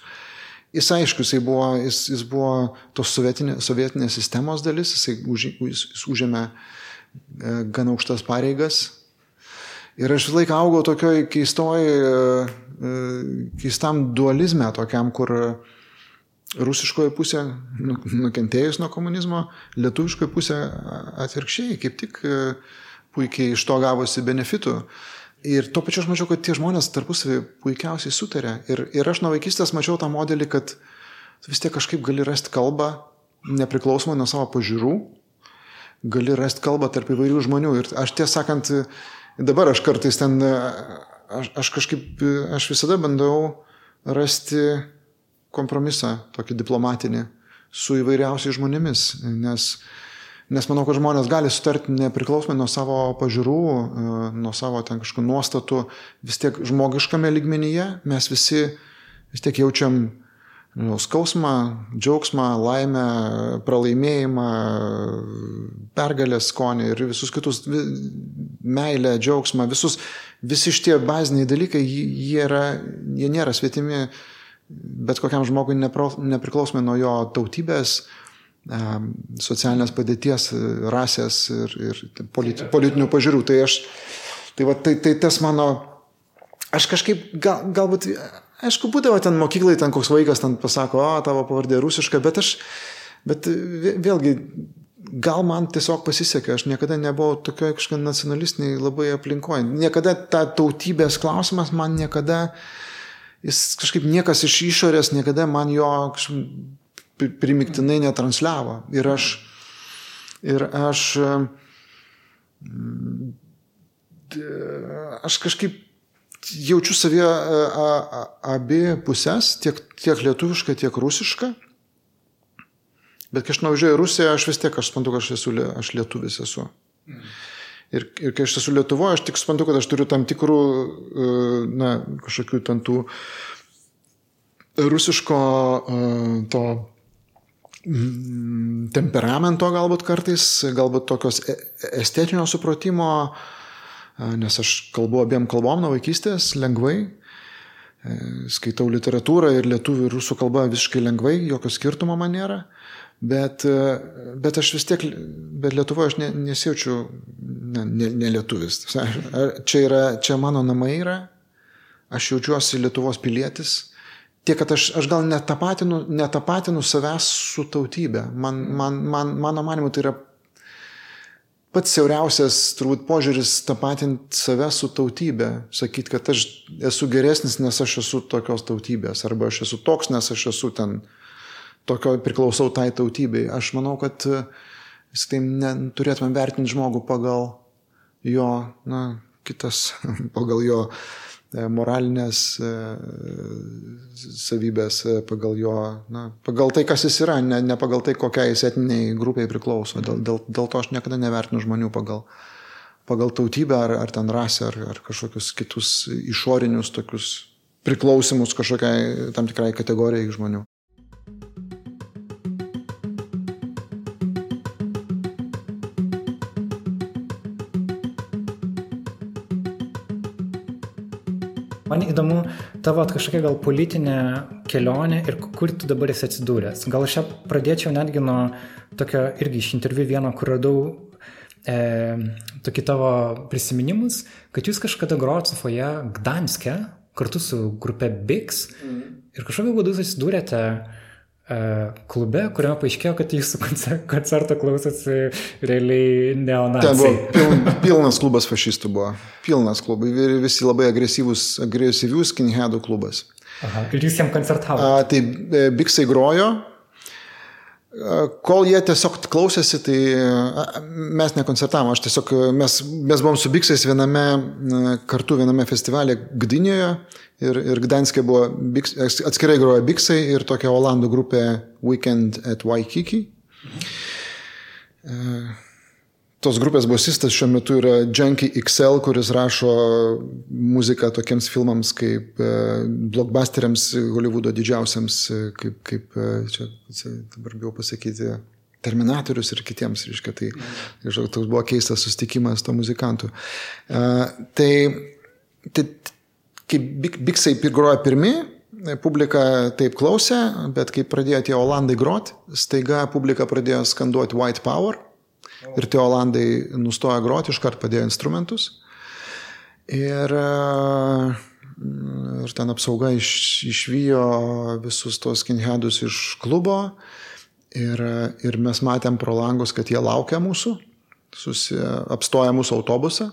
Jis aišku, jis buvo, jis, jis buvo tos sovietinės, sovietinės sistemos dalis, jis, už, jis, jis užėmė e, gan aukštas pareigas. Ir aš vis laiką augau tokioj keistoj, e, keistam dualizme, tokiam, kur rusiškoji pusė nu, nukentėjus nuo komunizmo, lietuviškoji pusė atvirkščiai, kaip tik e, puikiai iš to gavosi benefitų. Ir tuo pačiu aš mačiau, kad tie žmonės tarpusavį puikiausiai sutarė. Ir, ir aš nuo vaikystės mačiau tą modelį, kad vis tiek kažkaip gali rasti kalbą, nepriklausomai nuo savo pažiūrų, gali rasti kalbą tarp įvairių žmonių. Ir aš tiesą sakant, dabar aš kartais ten, aš, aš kažkaip, aš visada bandau rasti kompromisą, tokį diplomatinį, su įvairiausiais žmonėmis, nes, nes manau, kad žmonės gali sutarti nepriklausomai nuo savo pažiūrų, e, nuo savo ten kažkokių nuostatų, vis tiek žmogiškame lygmenyje mes visi vis tiek jaučiam nu, skausmą, džiaugsmą, laimę, pralaimėjimą, pergalės skonį ir visus kitus, meilę, džiaugsmą, visus, visi šitie baziniai dalykai, jie, yra, jie nėra svetimi bet kokiam žmogui nepriklausomai nuo jo tautybės, socialinės padėties, rasės ir, ir politi, politinių pažiūrų. Tai aš, tai, va, tai, tai tas mano, aš kažkaip gal, galbūt, aišku, būdavo ten mokyklai, ten koks vaikas ten pasako, o, tavo pavardė rusiška, bet aš, bet vėlgi, gal man tiesiog pasisekė, aš niekada nebuvau tokioje kažkokia nacionalistiniai labai aplinkoje. Niekada ta tautybės klausimas man niekada uh, jis kažkaip niekas iš išorės niekada man jo primiktinai netransliavo. Ir aš, ir aš, aš kažkaip jaučiu savyje abi pusės, tiek, tiek lietuvišką, tiek rusišką. Bet kai aš nuvažiuoju į Rusiją, aš vis tiek, aš suprantu, kad aš esu, aš lietuvis esu. Mm. Ir, ir kai aš esu Lietuvoje, aš tik suprantu, kad aš turiu tam tikrų, e, na, kažkokių ten tų rusiško e, to mm, temperamento galbūt kartais, galbūt tokios e, estetinio supratimo, nes aš kalbu abiem kalbom nuo vaikystės lengvai, skaitau literatūrą ir lietuvių ir rusų kalba visiškai lengvai, jokio skirtumo man nėra. Bet, bet aš vis tiek, bet Lietuvoje aš ne, nesijaučiu ne, ne, ne lietuvis. Čia, yra, čia mano namai yra, aš jaučiuosi Lietuvos pilietis. Tiek, kad aš, aš gal netapatinu, netapatinu savęs su tautybė. Man, man, man, mano manimu, tai yra pats siauriausias turbūt požiūris tapatinti save su tautybė. Sakyti, kad aš esu geresnis, nes aš esu tokios tautybės. Arba aš esu toks, nes aš esu ten tokio priklausau tai tautybei. Aš manau, kad vis tai turėtume vertinti žmogų pagal jo, na, kitas, <laughs> pagal jo E, moralinės e, savybės, e, pagal jo, na, pagal tai, kas jis yra, ne, ne pagal tai, kokiai jis etniniai grupiai priklauso. Dėl, dėl, dėl to aš niekada nevertinu žmonių pagal, pagal tautybę ar, ar ten rasę ar, ar kažkokius kitus išorinius tokius priklausimus kažkokiai tam tikrai kategorijai žmonių. Man įdomu tavo kažkokia gal politinė kelionė ir kur tu dabar esi atsidūręs. Gal aš čia pradėčiau netgi nuo tokio irgi iš interviu vieno, kur radau e, tokį tavo prisiminimus, kad jūs kažkada grojot Sofoje Gdanske kartu su grupe Bigs mm. ir kažkokiu būdu susidūrėte E, klube, kuriame paaiškėjo, kad jūsų koncerto klausosi realiai neonacijai. Ten buvo piln, pilnas klubas fašistų buvo. Pilnas klubas. Visi labai agresyvus, agresyvių skinheadų klubas. Aha. Ir jūs jiems koncertavote? Tai e, Biksai grojo. Kol jie tiesiog klausėsi, tai mes nekoncertavom, aš tiesiog, mes, mes buvom su Biksais viename, kartu viename festivalė Gdynėje Ir, ir Gdanskė buvo, Biks, atskirai grojo Biksai ir tokia Olandų grupė Weekend at Waikiki. E, tos grupės bosistas šiuo metu yra Junkie XL, kuris rašo muziką tokiems filmams kaip e, blockbusteriams, Hollywoodo didžiausiams, e, kaip, kaip e, čia, dabar bijau pasakyti, Terminatorius ir kitiems, reiškia, tai, tai toks buvo keistas sustikimas to muzikantų. Tai, tai kai biksai grojo pirmi, publika taip klausė, bet kai pradėjo tie olandai grot, staiga publika pradėjo skanduoti White Power ir tie olandai nustojo groti, iškart padėjo instrumentus. Ir, ir ten apsauga iš, išvijo visus tos skinheadus iš klubo. Ir, ir mes matėm pro langus, kad jie laukia mūsų, susi, apstoja mūsų autobusą.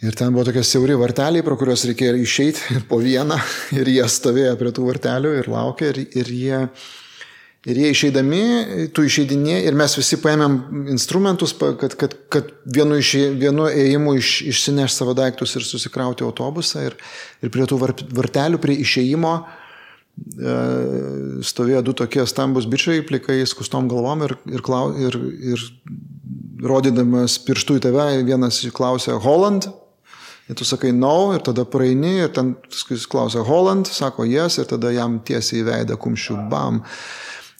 Ir ten buvo tokie siauri varteliai, pro kuriuos reikėjo išeiti po vieną. <laughs> Ir jie stovėjo prie tų vartelių ir laukė. Ir, ir, jie, ir jie išeidami, tu išeidinė ir mes visi paėmėm instrumentus, kad, kad, kad vienu, iš, vienu ėjimu iš, išsineš savo daiktus ir susikrauti autobusą. Ir, ir prie tų vartelių, prie išėjimo e, stovėjo du tokie stambus bičiai, plikai, skustom galvom ir, ir, ir, ir rodydamas pirštų į tave, vienas klausė Holland, Ir tu sakai no, ir tada praeini, ir ten jis klausia Holland, sako yes, ir tada jam tiesiai į veidą kumščių bam.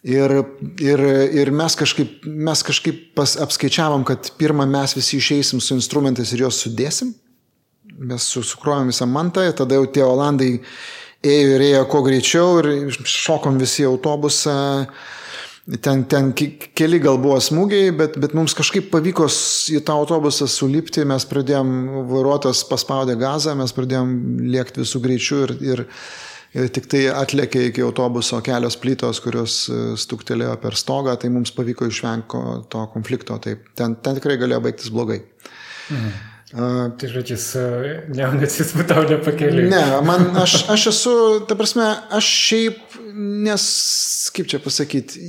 Ir, ir, ir mes kažkaip, mes kažkaip pas, apskaičiavom, kad pirmą mes visi išeisim su instrumentais ir juos sudėsim. Mes sukruojam visą mantą, tada jau tie olandai ėjo ir ėjo kuo greičiau ir šokom visi autobusą. Ten, ten keli gal buvo smūgiai, bet, bet mums kažkaip pavyko į tą autobusą sulipti, mes pradėjom, vairuotojas paspaudė gazą, mes pradėjom lėkti visų greičių ir, ir, ir tik tai atlėkė iki autobuso kelios plytos, kurios e, stuktelėjo per stogą, tai mums pavyko išvengti to konflikto. Taip, ten, ten tikrai galėjo baigtis blogai. Mhm. Uh, tai žodžius, neonacizmų tau nepakeliui. Ne, man, aš, aš esu, ta prasme, aš šiaip, nes, kaip čia pasakyti,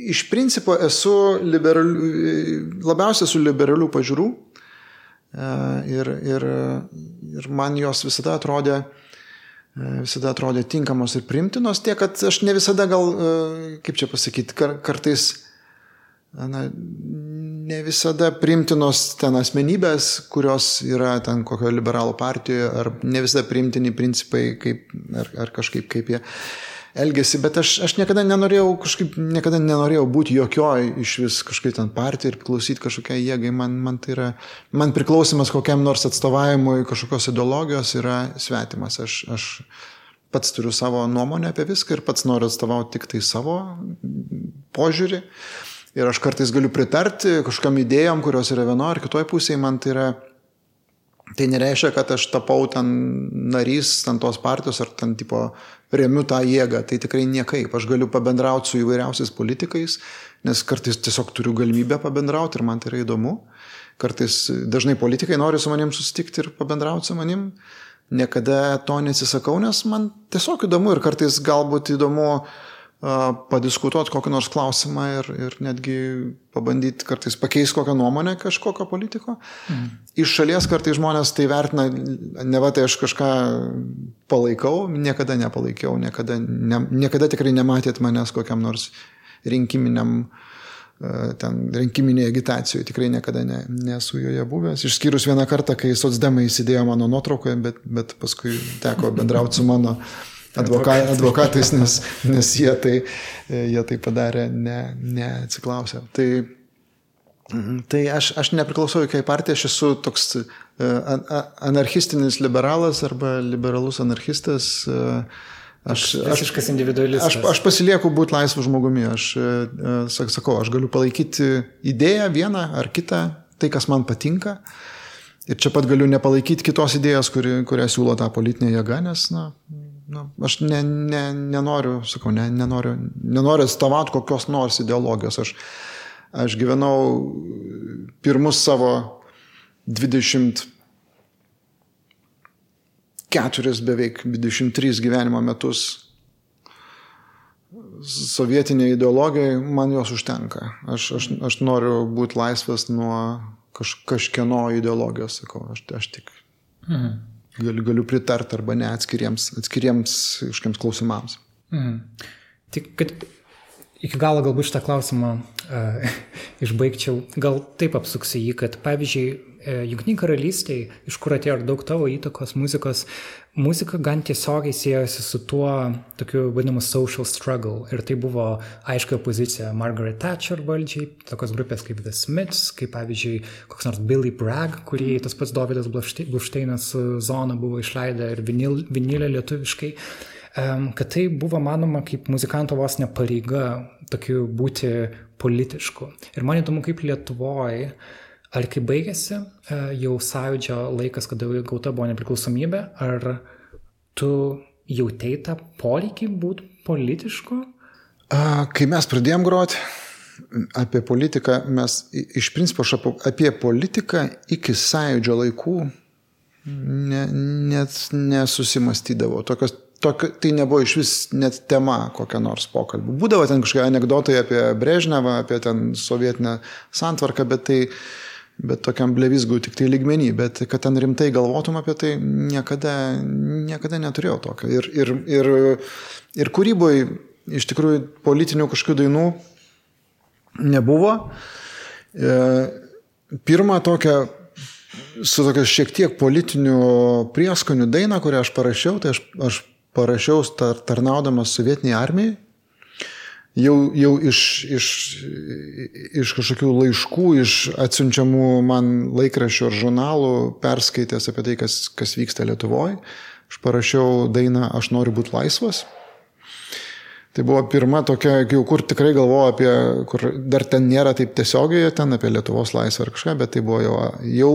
iš principo esu liberalių, labiausiai esu liberalių pažiūrų uh, ir, ir, ir man jos visada atrodė, visada atrodė tinkamos ir primtinos, tiek, kad aš ne visada gal, kaip čia pasakyti, kar, kartais na, ne visada primtinos ten asmenybės, kurios yra ten kokio liberalų partijoje, ar ne visada primtini principai, kaip, ar, ar kažkaip kaip jie elgesi, bet aš, aš niekada nenorėjau, kažkaip niekada nenorėjau būti jokioj iš vis kažkaip ten partijai ir klausyti kažkokiai jėgai, man, man tai yra, man priklausimas kokiam nors atstovavimui kažkokios ideologijos yra svetimas. Aš, aš pats turiu savo nuomonę apie viską ir pats noriu atstovauti tik tai savo požiūrį. Ir aš kartais galiu pritarti kažkam idėjom, kurios yra vienoje ar kitoje pusėje, man tai yra Tai nereiškia, kad aš tapau ten narys ten tos partijos ar ten tipo remiu tą jėgą. Tai tikrai niekaip. Aš galiu pabendrauti su įvairiausiais politikais, nes kartais tiesiog turiu galimybę pabendrauti ir man tai yra įdomu. Kartais dažnai politikai nori su manim susitikti ir pabendrauti su manim. niekada to nesisakau, nes man tiesiog įdomu ir kartais galbūt įdomu uh, padiskutuoti kokį nors klausimą ir, ir netgi pabandyti kartais pakeisti kokią nuomonę kažkokio politiko. Mm. Iš šalies kartais žmonės tai vertina, ne va tai aš kažką palaikau, niekada nepalaikiau, niekada, ne, niekada tikrai nematėt manęs kokiam nors rinkiminiam ten rinkiminėje agitacijoje tikrai niekada ne, nesu joje buvęs, išskyrus vieną kartą, kai socdemai įsidėjo mano nuotraukoje, bet, bet paskui teko bendrauti su mano advoka, advokatais, nes, nes jie, tai, jie tai padarė neatsiklausę. Ne tai, mhm, tai aš, aš nepriklausau jokiai partijai, aš esu toks e, anarchistinis liberalas arba liberalus anarchistas. E, aš, individualistas. Aš, aš pasilieku būti laisvu žmogumi. Aš e, sakau, aš galiu palaikyti idėją vieną ar kitą, tai kas man patinka. Ir čia pat galiu nepalaikyti kitos idėjos, kuri, kurią siūlo tą politinę jėgą, nes, na, nu, aš ne, ne, nenoriu, sakau, ne, nenoriu, nenoriu atstovauti kokios nors ideologijos. Aš, aš gyvenau pirmus savo 24 beveik 23 gyvenimo metus sovietinė ideologija, man jos užtenka. Aš, aš, aš noriu būti laisvas nuo kaž, kažkieno ideologijos, sakau, aš, aš tik. Mhm galiu, galiu pritarti arba ne atskiriems, atskiriems iškiams klausimams. Mhm. Tik, kad iki galo galbūt šitą klausimą uh, <laughs> išbaigčiau, gal taip apsuksiu jį, kad pavyzdžiui, Junktiniai karalystiai, iš kur atėjo ir daug tavo įtakos muzikos, muzika gan tiesiogiai siejasi su tuo tokiu vadinamu social struggle. Ir tai buvo aiškia opozicija Margaret Thatcher valdžiai, tokios grupės kaip The Smiths, kaip pavyzdžiui koks nors Billy Bragg, kurį tas pats Davidas Blufšteinas Zona buvo išleidę ir vinil, vinilę lietuviškai kad tai buvo manoma kaip muzikanto vos ne pareiga tokiu būti politišku. Ir man įdomu, kaip Lietuvoje Ar kai baigėsi e, jau sąjūdžio laikas, kada jau gauta buvo nepriklausomybė, ar tu jautei tą poreikį būti politišku? Kai mes pradėjom groti apie politiką, mes iš principo apie politiką iki sąjūdžio laikų ne, net nesusimastydavau. Tokios, tokio, tai nebuvo iš vis net tema kokia nors pokalbų. Būdavo ten kažkokie anegdotai apie Brežnevą, apie ten sovietinę santvarką, bet tai bet tokiam blevizgų tik tai lygmenį, bet kad ten rimtai galvotum apie tai, niekada, niekada neturėjau tokio. Ir, ir, ir, ir kūryboje iš tikrųjų politinių kažkokių dainų nebuvo. E, pirmą tokią su tokia šiek tiek politiniu prieskoniu dainą, kurią aš parašiau, tai aš, aš parašiau tar, tarnaudamas sovietiniai armijai jau, jau iš, iš, iš kažkokių laiškų, iš atsiunčiamų man laikraščių ar žurnalų, perskaitęs apie tai, kas, kas vyksta Lietuvoje, aš parašiau dainą Aš noriu būti laisvas. Tai buvo pirma tokia, jau kur tikrai galvoju apie, kur dar ten nėra taip tiesiogiai, ten apie Lietuvos laisvę ar kažką, bet tai buvo jau, jau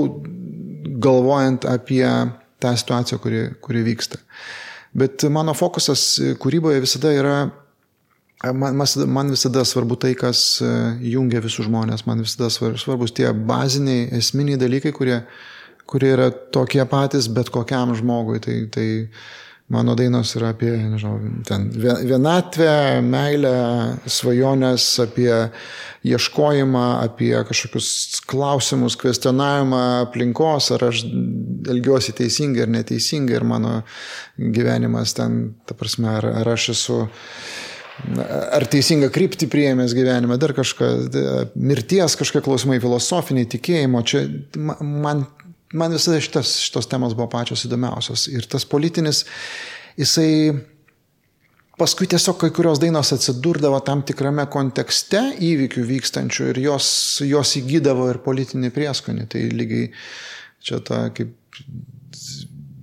galvojant apie tą situaciją, kuri, kuri vyksta. Bet mano fokusas kūryboje visada yra Man, man visada svarbu tai, kas e, jungia visus žmonės, man visada svarbus tie baziniai, esminiai dalykai, kurie, kurie yra tokie patys bet kokiam žmogui. Tai, tai mano dainos yra apie, nežinau, ten vienatvę, meilę, svajonės, apie ieškojimą, apie kažkokius klausimus, kvestionavimą aplinkos, ar aš elgiuosi teisingai ar neteisingai, ir mano gyvenimas ten, ta prasme, ar, ar aš esu ar teisingą kryptį prieėmęs gyvenime, dar kažką, mirties kažkokie klausimai, filosofiniai, tikėjimo, čia man, man visada šitas, šitos temos buvo pačios įdomiausios. Ir tas politinis, jisai paskui tiesiog kai kurios dainos atsidurdavo tam tikrame kontekste įvykių vykstančių ir jos, jos įgydavo ir politinį prieskonį. Tai lygiai čia ta kaip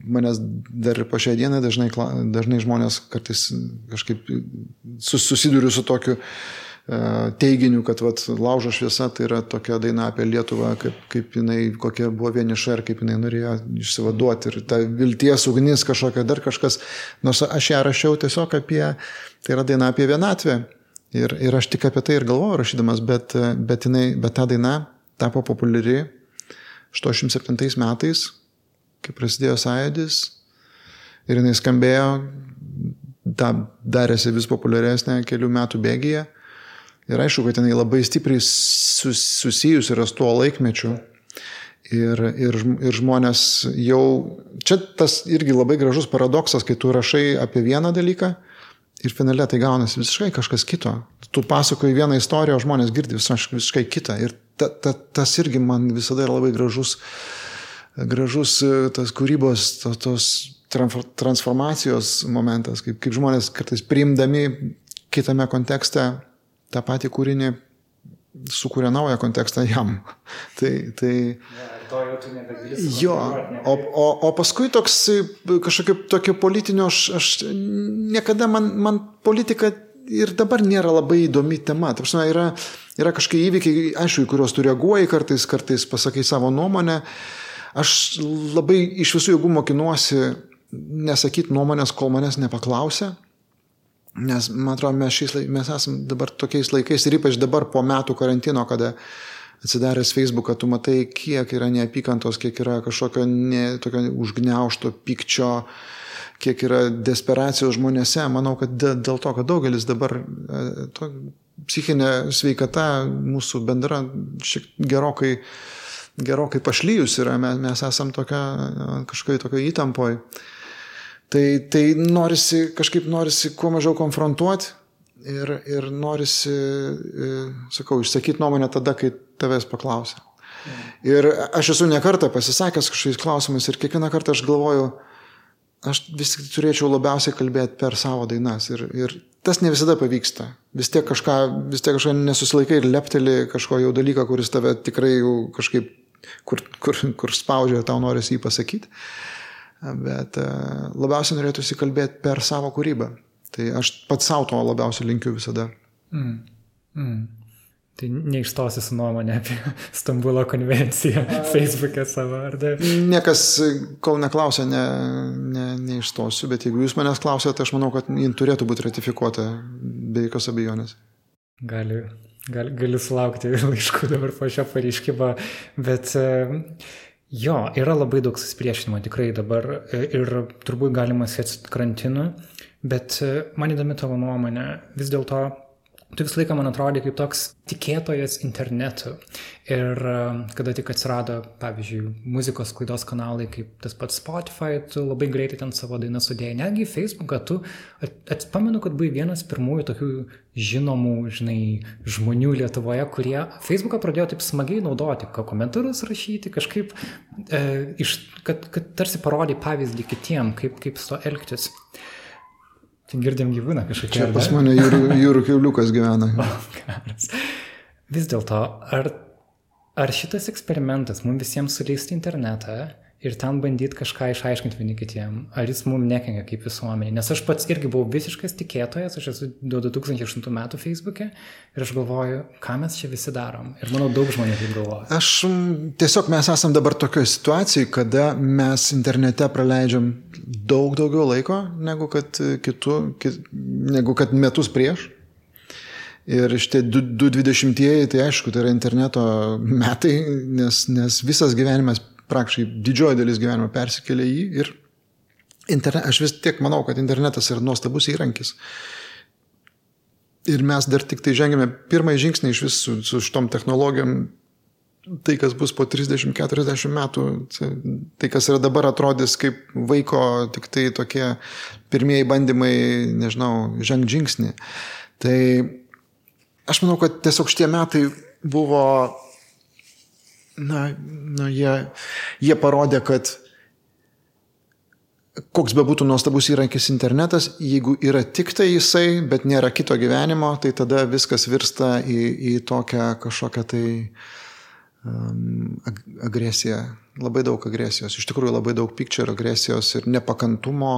manęs dar ir po šią dieną dažnai, dažnai žmonės kartais kažkaip susiduriu su tokiu e, teiginiu, kad vat, laužo šviesa tai yra tokia daina apie Lietuvą, kaip, kaip jinai, kokia buvo vieniša ir kaip jinai norėjo išsivaduoti ir ta vilties ugnis kažkokia dar kažkas, nors aš ją rašiau tiesiog apie, tai yra daina apie vienatvę. Ir, ir aš tik apie tai ir galvoju rašydamas, bet, bet, jinai, bet ta daina tapo populiari 87 metais kai prasidėjo sąjūdis, ir jinai skambėjo, da, darėsi vis populiaresnė kelių metų bėgyje. Ir aišku, kad jinai labai stipriai sus, susijus yra su tuo laikmečiu. Ir, ir, ir žmonės jau, čia tas irgi labai gražus paradoksas, kai tu rašai apie vieną dalyką ir finale tai gaunasi visiškai kažkas kito. Tu pasakoji vieną istoriją, o žmonės girdi visiškai, visiškai kitą. Ir ta, ta, tas irgi man visada yra labai gražus, gražus tas kūrybos, tos, tos transformacijos momentas, kaip, kaip žmonės kartais priimdami kitame kontekste tą patį kūrinį sukuria naują kontekstą jam. <laughs> tai, tai, Jo, o, o, o paskui toks kažkokio tokio politinio, aš, aš niekada man, man politika ir dabar nėra labai įdomi tema. Ta prasme, yra, yra kažkokie įvykiai, aišku, į kuriuos tu reaguoji kartais, kartais pasakai savo nuomonę. Aš labai iš visų jėgų mokinuosi nesakyti nuomonės, kol manęs nepaklausia. Nes, man atrodo, mes, šiais, mes esame dabar tokiais laikais ir ypač dabar po metų karantino, kada atsidaręs Facebooką, tu matai, kiek yra neapykantos, kiek yra kažkokio ne, užgneušto pykčio, kiek yra desperacijos žmonėse. Manau, kad dėl to, kad daugelis dabar e, to, psichinė sveikata mūsų bendra šiek gerokai, gerokai pašlyjus yra, mes, mes esam tokia, kažkokia tokio įtampoje. Tai, tai norisi, kažkaip norisi kuo mažiau konfrontuoti ir, ir norisi, e, sakau, išsakyti nuomonę tada, kai tavęs paklausia. Ir aš esu nekartą pasisakęs kažkokiais klausimais ir kiekvieną kartą aš galvoju, aš vis tik turėčiau labiausiai kalbėti per savo dainas. Ir, ir tas ne visada pavyksta. Vis tiek kažką, vis tiek kažką nesusilaikai ir lepteli kažko jau dalyką, kuris tave tikrai jau kažkaip, kur, kur, kur spaudžia, tau norisi jį pasakyti bet e, labiausiai norėtųsi kalbėti per savo kūrybą. Tai aš pats savo to labiausiai linkiu visada. Mm. Mm. Tai neišstosi su nuomonė apie Stambulo konvenciją <laughs> Facebook'e savo, ar ne? Niekas, kol neklausia, ne, ne, neišstosiu, bet jeigu jūs manęs klausėte, aš manau, kad jin turėtų būti ratifikuota be jokios abejonės. Gali, gali, gali sulaukti <laughs> laiškų dabar po šio pareiškimo, bet uh, Jo, yra labai daug susipriešinimo tikrai dabar e, ir turbūt galima sėti karantinu, bet e, man įdomi tavo nuomonė. Vis dėlto tu visą laiką man atrodė kaip toks tikėtojas internetu. Ir e, kada tik atsirado, pavyzdžiui, muzikos klaidos kanalai kaip tas pats Spotify, tu labai greitai ten savo dainą sudėjai. Netgi Facebooką tu, atspamenu, kad buvai vienas pirmųjų tokių žinomų, žinai, žmonių Lietuvoje, kurie Facebooką pradėjo taip smagiai naudoti, ką komentarus rašyti, kažkaip, e, iš, kad, kad tarsi parodė pavyzdį kitiem, kaip, kaip su to elgtis. Tai girdim gyvūną kažkokią. Čia pas mane jūrų, jūrų keuliukas gyvena. <laughs> O, Vis dėlto, ar, ar šitas eksperimentas mums visiems suleisti internetą ir ten bandyti kažką išaiškinti vieni kitiem, ar jis mums nekenkia kaip visuomenė. Nes aš pats irgi buvau visiškas tikėtojas, aš esu 2008 metų Facebook'e ir aš galvoju, ką mes čia visi darom. Ir manau, daug žmonių taip galvoja. Aš tiesiog mes esam dabar tokioje situacijoje, kada mes internete praleidžiam daug daugiau laiko negu kad, kitu, kit, negu kad metus prieš. Ir šitie 2020-ieji, tai aišku, tai yra interneto metai, nes, nes visas gyvenimas praktiškai didžioji dalis gyvenimo persikėlė į jį ir internet, aš vis tiek manau, kad internetas yra nuostabus įrankis. Ir mes dar tik tai žengėme pirmąjį žingsnį iš vis su, su šitom technologijom. Tai, kas bus po 30-40 metų, tai, kas yra dabar atrodys kaip vaiko tik tai tokie pirmieji bandymai, nežinau, ženg žingsnį. Tai aš manau, kad tiesiog šitie metai buvo na, na jie, jie parodė, kad koks be būtų nuostabus įrankis internetas, jeigu yra tik tai jisai, bet nėra kito gyvenimo, tai tada viskas virsta į, į tokią kažkokią tai um, agresiją. Labai daug agresijos, iš tikrųjų labai daug pykčio ir agresijos ir nepakantumo,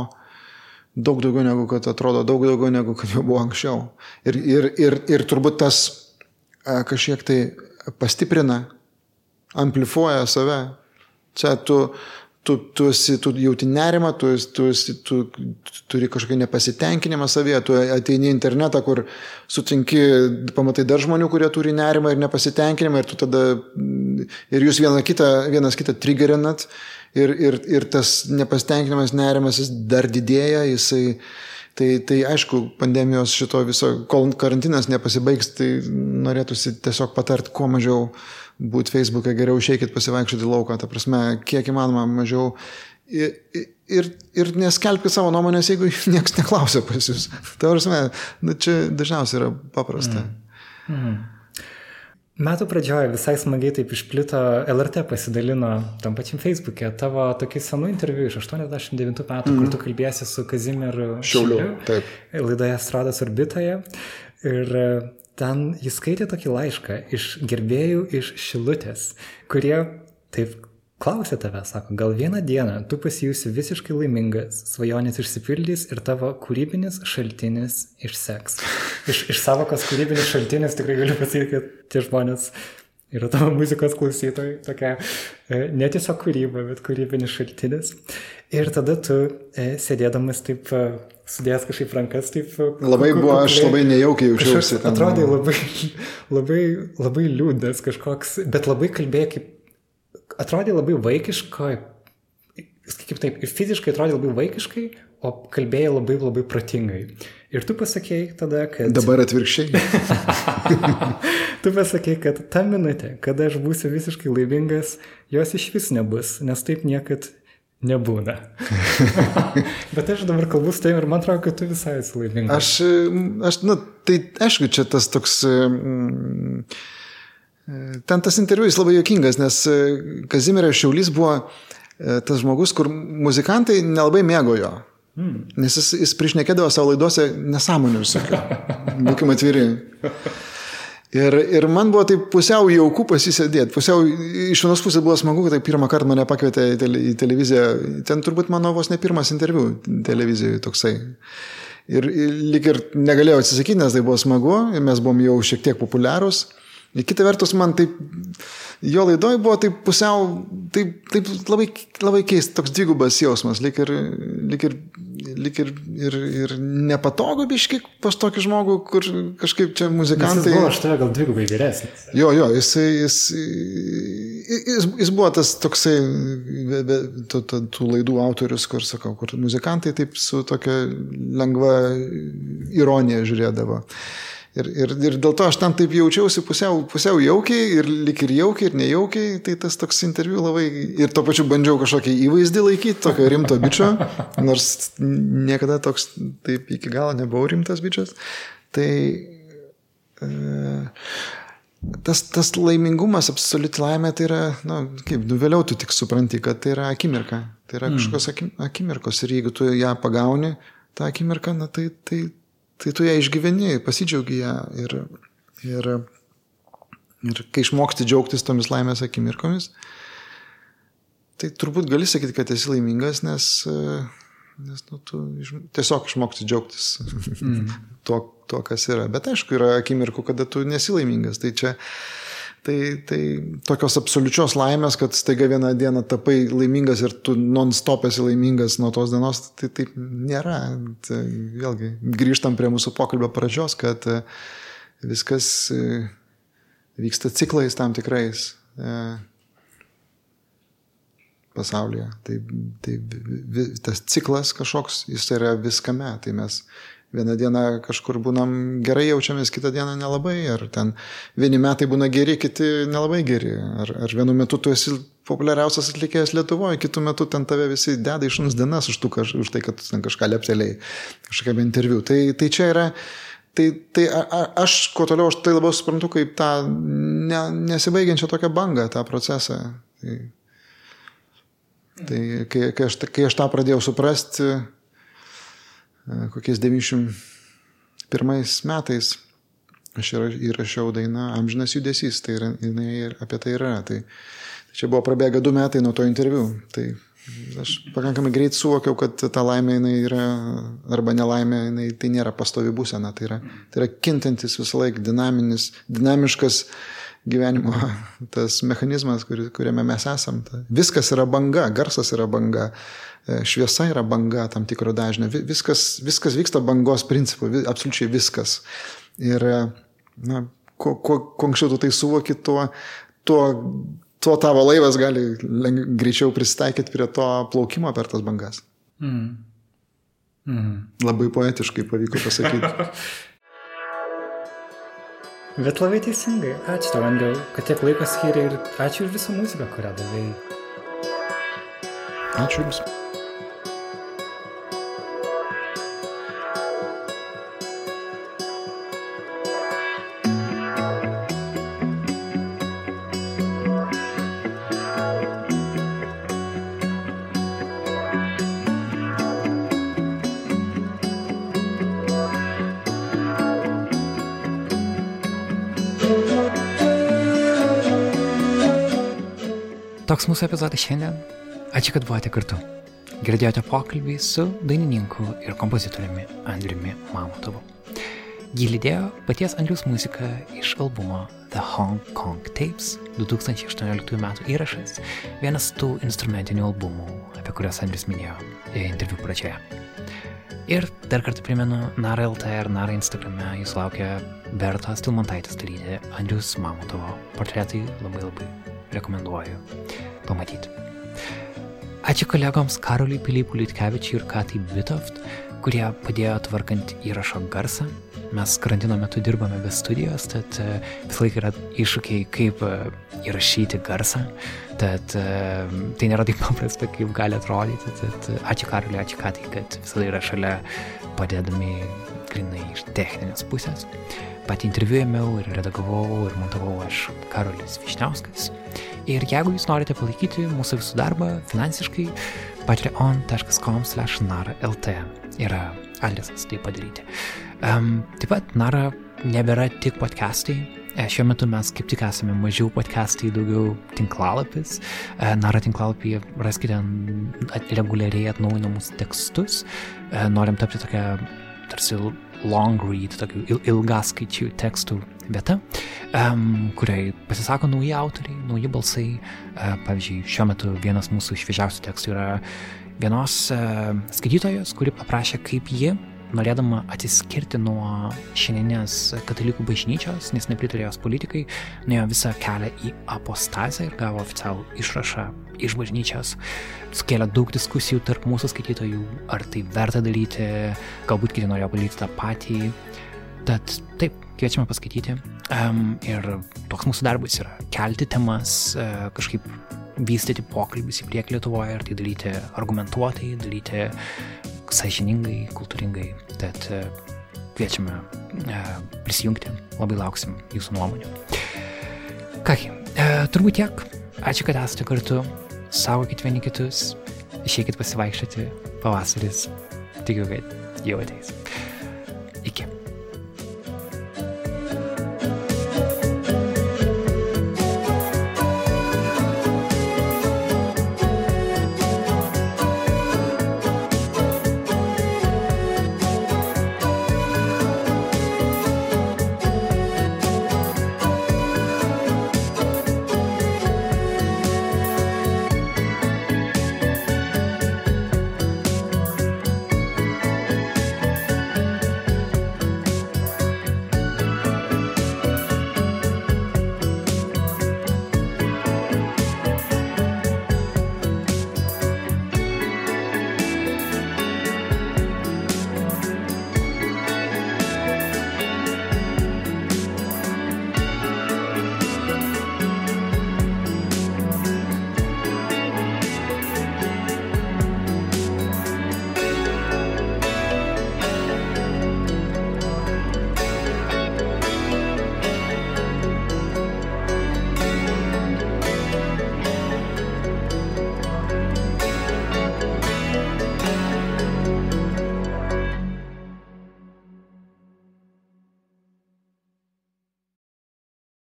daug daugiau negu kad atrodo, daug daugiau negu kad jau buvo anksčiau. Ir, ir, ir, ir turbūt tas kažkiek tai pastiprina amplifuoja save. Čia tu, tu, tu, esi, tu jauti nerimą, tu, tu, esi, tu, tu turi kažkokį nepasitenkinimą savyje, tu ateini į internetą, kur sutinki, pamatai dar žmonių, kurie turi nerimą ir nepasitenkinimą ir tu tada, ir jūs vieną kitą, vienas kitą triggerinat ir, ir, ir tas nepasitenkinimas, nerimas jis dar didėja, jisai Tai, tai aišku, pandemijos šito viso, kol karantinas nepasibaigs, tai norėtųsi tiesiog patart kuo mažiau būti Facebook'e, geriau išeikit pasivaikščioti lauką, ta prasme, kiek įmanoma mažiau. Ir, ir, ir neskelbkite savo nuomonės, jeigu <laughs> niekas neklausia pas jūs. Ta prasme, nu, čia dažniausiai yra paprasta. Mm. Mm. Metų pradžioje visai smagiai taip išplito, LRT pasidalino tam pačiam Facebook'e tavo tokį senų interviu iš 89 metų, mm. kur tu kalbėsi su Kazimieru Šiauliu. Taip. Laidoje Strados orbitoje. Ir e, ten jis skaitė tokį laišką iš gerbėjų iš Šilutės, kurie taip Klausė tave, sako, gal vieną dieną tu pasijusi visiškai laimingas, svajonės išsipildys ir tavo kūrybinis šaltinis išseks. Iš, iš savokos kūrybinis šaltinis tikrai galiu pasakyti, kad tie žmonės yra tavo muzikos klausytojai, tokia e, ne tiesiog kūryba, bet kūrybinis šaltinis. Ir tada tu e, sėdėdamas taip e, sudėjęs kažkaip rankas, taip. Labai buvo, aš labai nejaukiai jaučiausi. Atrodė labai, <laughs> labai, labai liūdnas kažkoks, bet labai kalbėjai kaip atrodė labai vaikiškai, kaip taip, ir fiziškai atrodė labai vaikiškai, o kalbėjai labai labai protingai. Ir tu pasakėjai tada, kad... Dabar atvirkščiai. <laughs> tu pasakėjai, kad ta minutė, kada aš būsiu visiškai laimingas, jos iš vis nebus, nes taip niekad nebūna. <laughs> Bet aš dabar kalbu su tavim ir man atrodo, kad tu visai esi laimingas. Aš, aš nu, tai aišku, čia tas toks... Mm, Ten tas interviu jis labai jokingas, nes e, Kazimieras Šiaulys buvo e, tas žmogus, kur muzikantai nelabai mėgo jo. Hmm. Nes jis, jis priešnekėdavo savo laidose nesąmonių visokių. <laughs> Būkime atviri. Ir, ir man buvo taip pusiau jaukų pasisėdėti. Pusiau iš vienos pusės buvo smagu, kad tai pirmą kartą mane pakvietė į, tele, į televiziją. Ten turbūt mano vos ne pirmas interviu televizijoje toksai. Ir, ir lik ir negalėjau atsisakyti, nes tai buvo smagu, mes buvom jau šiek tiek populiarūs. Kita vertus, man taip, jo laidoj buvo taip pusiau, taip, taip labai, labai keistas, toks dvigubas jausmas, lik ir, lik ir, lik ir, ir, ir nepatogu biški pas tokį žmogų, kur kažkaip čia muzikantai. Buvo aš tave gal dvigubai geresnis. Jo, jo, jis, jis, jis, jis buvo tas toksai, tų, tų, tų laidų autorius, kur sakau, kur muzikantai taip su tokia lengva ironija žiūrėdavo. Ir, ir, ir dėl to aš ten taip jaučiausi pusiau, pusiau jaukiai ir lik ir jaukiai ir nejaukiai, tai tas toks interviu labai ir tuo pačiu bandžiau kažkokį įvaizdį laikyti, tokio rimto bičio, nors niekada toks taip iki galo nebuvau rimtas bičias. Tai e, tas, tas laimingumas, absoliuti laimė, tai yra, na, nu, kaip, nu vėliau tu tik supranti, kad tai yra akimirka, tai yra mm. kažkokios akimirkos ir jeigu tu ją pagauni, tą akimirką, na tai, tai tai tu ją išgyveni, pasidžiaugi ją ir, ir, ir kai išmoksti džiaugtis tomis laimės akimirkomis, tai turbūt gali sakyti, kad esi laimingas, nes, nes nu, tu iš, tiesiog išmoksti džiaugtis mm. <laughs> tuo, tuo, kas yra. Bet aišku, yra akimirkų, kada tu nesi laimingas. Tai čia Tai, tai tokios absoliučios laimės, kad staiga vieną dieną tapai laimingas ir tu non-stop esi laimingas nuo tos dienos, tai taip nėra. Tai vėlgi, grįžtam prie mūsų pokalbio pradžios, kad e, viskas e, vyksta ciklais tam tikrais e, pasaulyje. Tai, tai tas ciklas kažkoks, jis yra viskame. Tai mes Vieną dieną kažkur būnam gerai jaučiamės, kitą dieną nelabai. Ar ten vieni metai būna geri, kiti nelabai geri. Ar, ar vienu metu tu esi populiariausias atlikėjas Lietuvoje, kitų metų ten tave visi deda iš mums dienas už, tų, už tai, kad tu ten kažką lepteliai, kažkokiam interviu. Tai, tai čia yra, tai, tai a, a, aš kuo toliau, aš tai labiau suprantu kaip tą ne, nesibaigiančią tokią bangą, tą procesą. Tai, tai kai, kai, aš, kai aš tą pradėjau suprasti, kokiais 91 metais aš įrašiau dainą Amžinas judesys, tai yra, jinai apie tai yra. Tai, tai čia buvo prabėgę du metai nuo to interviu. Tai aš pakankamai greit suvokiau, kad ta laimė jinai yra, arba nelaimė, jinai, tai nėra pastovi būsena, tai yra, tai yra kintantis visą laiką dinaminis, dinamiškas gyvenimo <laughs> tas mechanizmas, kur, kuriame mes esam. Ta, viskas yra banga, garsas yra banga, e, šviesa yra banga tam tikro dažnio, viskas, viskas vyksta bangos principu, absoliučiai viskas. Ir e, na, kuo, kuo, kuo anksčiau tu tai suvoki, tuo, tuo, tuo tavo laivas gali greičiau prisitaikyti prie to plaukimo per tas bangas. Mm. Mm. Labai poetiškai pavyko pasakyti. <laughs> Bet labai teisingai. Ačiū tau, Andriau, kad tiek laiko skiriai ir ačiū už visą muziką, kurią davai. Ačiū Jums. Toks mūsų epizodas šiandien. Ačiū, kad buvote kartu. Girdėjote pokalbį su dainininku ir kompozitoriumi Andriumi Mamotovu. Jį lydėjo paties Andrius muzika iš albumo The Hong Kong Tapes 2018 m. įrašas, vienas tų instrumentinių albumų, apie kuriuos Andrius minėjo interviu pradžioje. Ir dar kartą primenu, Nara LT ir Nara Instagrame jūs laukia Bertos Tilmontaitės daryti Andrius Mamotovo portretai labai labai rekomenduoju pamatyti. Ačiū kolegoms Karoliui Pilypui Liutkevičiui ir Katai Bitoft, kurie padėjo tvarkant įrašo garsą. Mes karantino metu dirbame be studijos, tad e, visą laiką yra iššūkiai, kaip e, įrašyti garsą. Tad e, tai nėra taip paprasta, kaip gali atrodyti. Tad ačiū Karoliui, ačiū Katai, kad visada yra šalia padėdami grinai iš techninės pusės. Patį interviu ėmiau ir redagavau ir montavau aš Karolis Višniauskas. Ir jeigu jūs norite palaikyti mūsų visų darbą finansiškai, patreon.com/nara.lt yra adresas tai padaryti. Um, taip pat Nara nebėra tik podcastai, e, Šiuo metu mes kaip tik esame mažiau podcastai, daugiau tinklalapis. E, Nara tinklalapyje raskite reguliariai atnaujinamus tekstus. E, norim tapti tokia tarsi long read, tokių ilgaskaičių tekstų vieta, um, kuriai pasisako nauji autoriai, nauji balsai. Uh, pavyzdžiui, šiuo metu vienas mūsų šviežiausių tekstų yra vienos uh, skaitytojos, kuri paprašė, kaip ji norėdama atsiskirti nuo šiandienės katalikų bažnyčios, nes nepritarė jos politikai, nuėjo visą kelią į apostazę ir gavo oficialų išrašą iš bažnyčios. Sukėlė daug diskusijų tarp mūsų skaitytojų, ar tai verta daryti, galbūt kiti norėjo padaryti tą patį. Tad taip, kviečiame paskaityti. Um, ir toks mūsų darbas yra kelti temas, uh, kažkaip vystyti pokalbis į priekį Lietuvoje ir tai daryti argumentuotai, daryti sąžiningai, kultūringai. Tad e, kviečiame e, prisijungti, labai lauksim jūsų nuomonių. Kągi, e, turbūt tiek. Ačiū, kad esate kartu. Saugokit vieni kitus. Išeikit pasivaikščioti. Pavasaris. Tikiu, kad jau ateis. Iki.